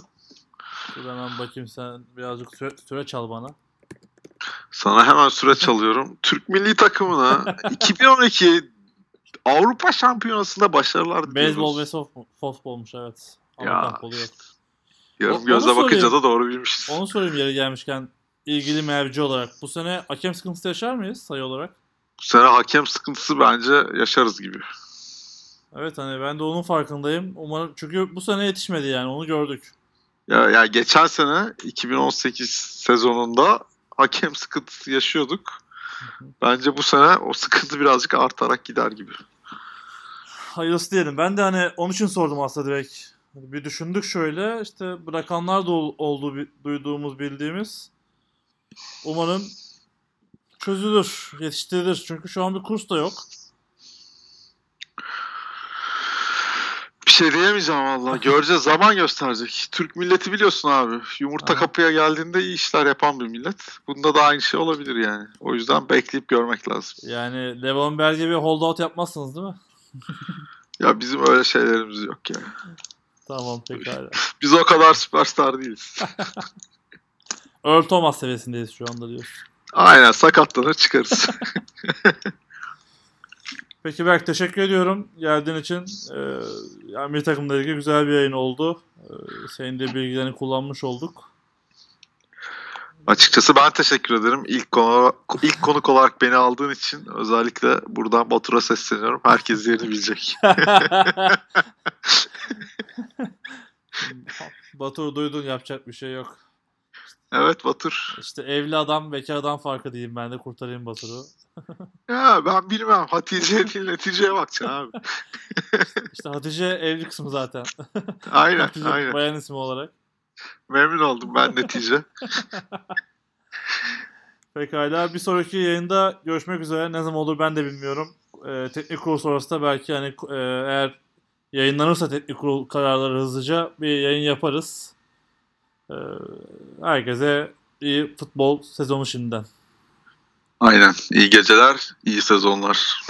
Dur hemen bakayım sen birazcık süre, süre çal bana. Sana hemen süre çalıyorum. Türk milli takımına 2012 Avrupa Şampiyonası'nda başarılar diliyoruz. Beyzbol ve soft, softballmuş evet. Amerikan Ya. Yarım gözle bakınca da doğru bilmişiz. Onu sorayım yeri gelmişken ilgili merci olarak. Bu sene hakem sıkıntısı yaşar mıyız sayı olarak? Bu sene hakem sıkıntısı bence yaşarız gibi. Evet hani ben de onun farkındayım. Umarım çünkü bu sene yetişmedi yani onu gördük. Ya, ya geçen sene 2018 sezonunda hakem sıkıntısı yaşıyorduk. Bence bu sene o sıkıntı birazcık artarak gider gibi. Hayırlısı diyelim. Ben de hani onun için sordum aslında direkt. Hani Bir düşündük şöyle işte bırakanlar da ol- olduğu duyduğumuz bildiğimiz. Umarım çözülür, yetiştirilir. Çünkü şu an bir kurs da yok. Bir şey diyemeyeceğim valla. Göreceğiz. Zaman gösterecek. Türk milleti biliyorsun abi. Yumurta Aha. kapıya geldiğinde iyi işler yapan bir millet. Bunda da aynı şey olabilir yani. O yüzden bekleyip görmek lazım. Yani Levon Bell gibi holdout yapmazsınız değil mi? Ya bizim öyle şeylerimiz yok yani. Tamam pekala. Biz o kadar süperstar değiliz. Earl Thomas seviyesindeyiz şu anda diyorsun. Aynen sakatlanır çıkarız. Peki Berk teşekkür ediyorum geldiğin için. Ee, yani bir takımla ilgili güzel bir yayın oldu. Ee, senin de bilgilerini kullanmış olduk. Açıkçası ben teşekkür ederim. İlk konu ilk konuk olarak beni aldığın için özellikle buradan Batur'a sesleniyorum. Herkes yerini bilecek. Batur duydun yapacak bir şey yok. Evet Batur. İşte evli adam bekar adam farkı diyeyim ben de kurtarayım Batur'u. Ya ben bilmem. Hatice'ye değil neticeye bakacaksın abi. İşte Hatice evli kısmı zaten. Aynen Hatice aynen. bayan ismi olarak. Memnun oldum ben netice. Pekala bir sonraki yayında görüşmek üzere. Ne zaman olur ben de bilmiyorum. Ee, teknik kurul sonrası da belki hani e, eğer yayınlanırsa teknik kurul kararları hızlıca bir yayın yaparız. Ee, herkese iyi futbol sezonu şimdiden. Aynen. İyi geceler, iyi sezonlar.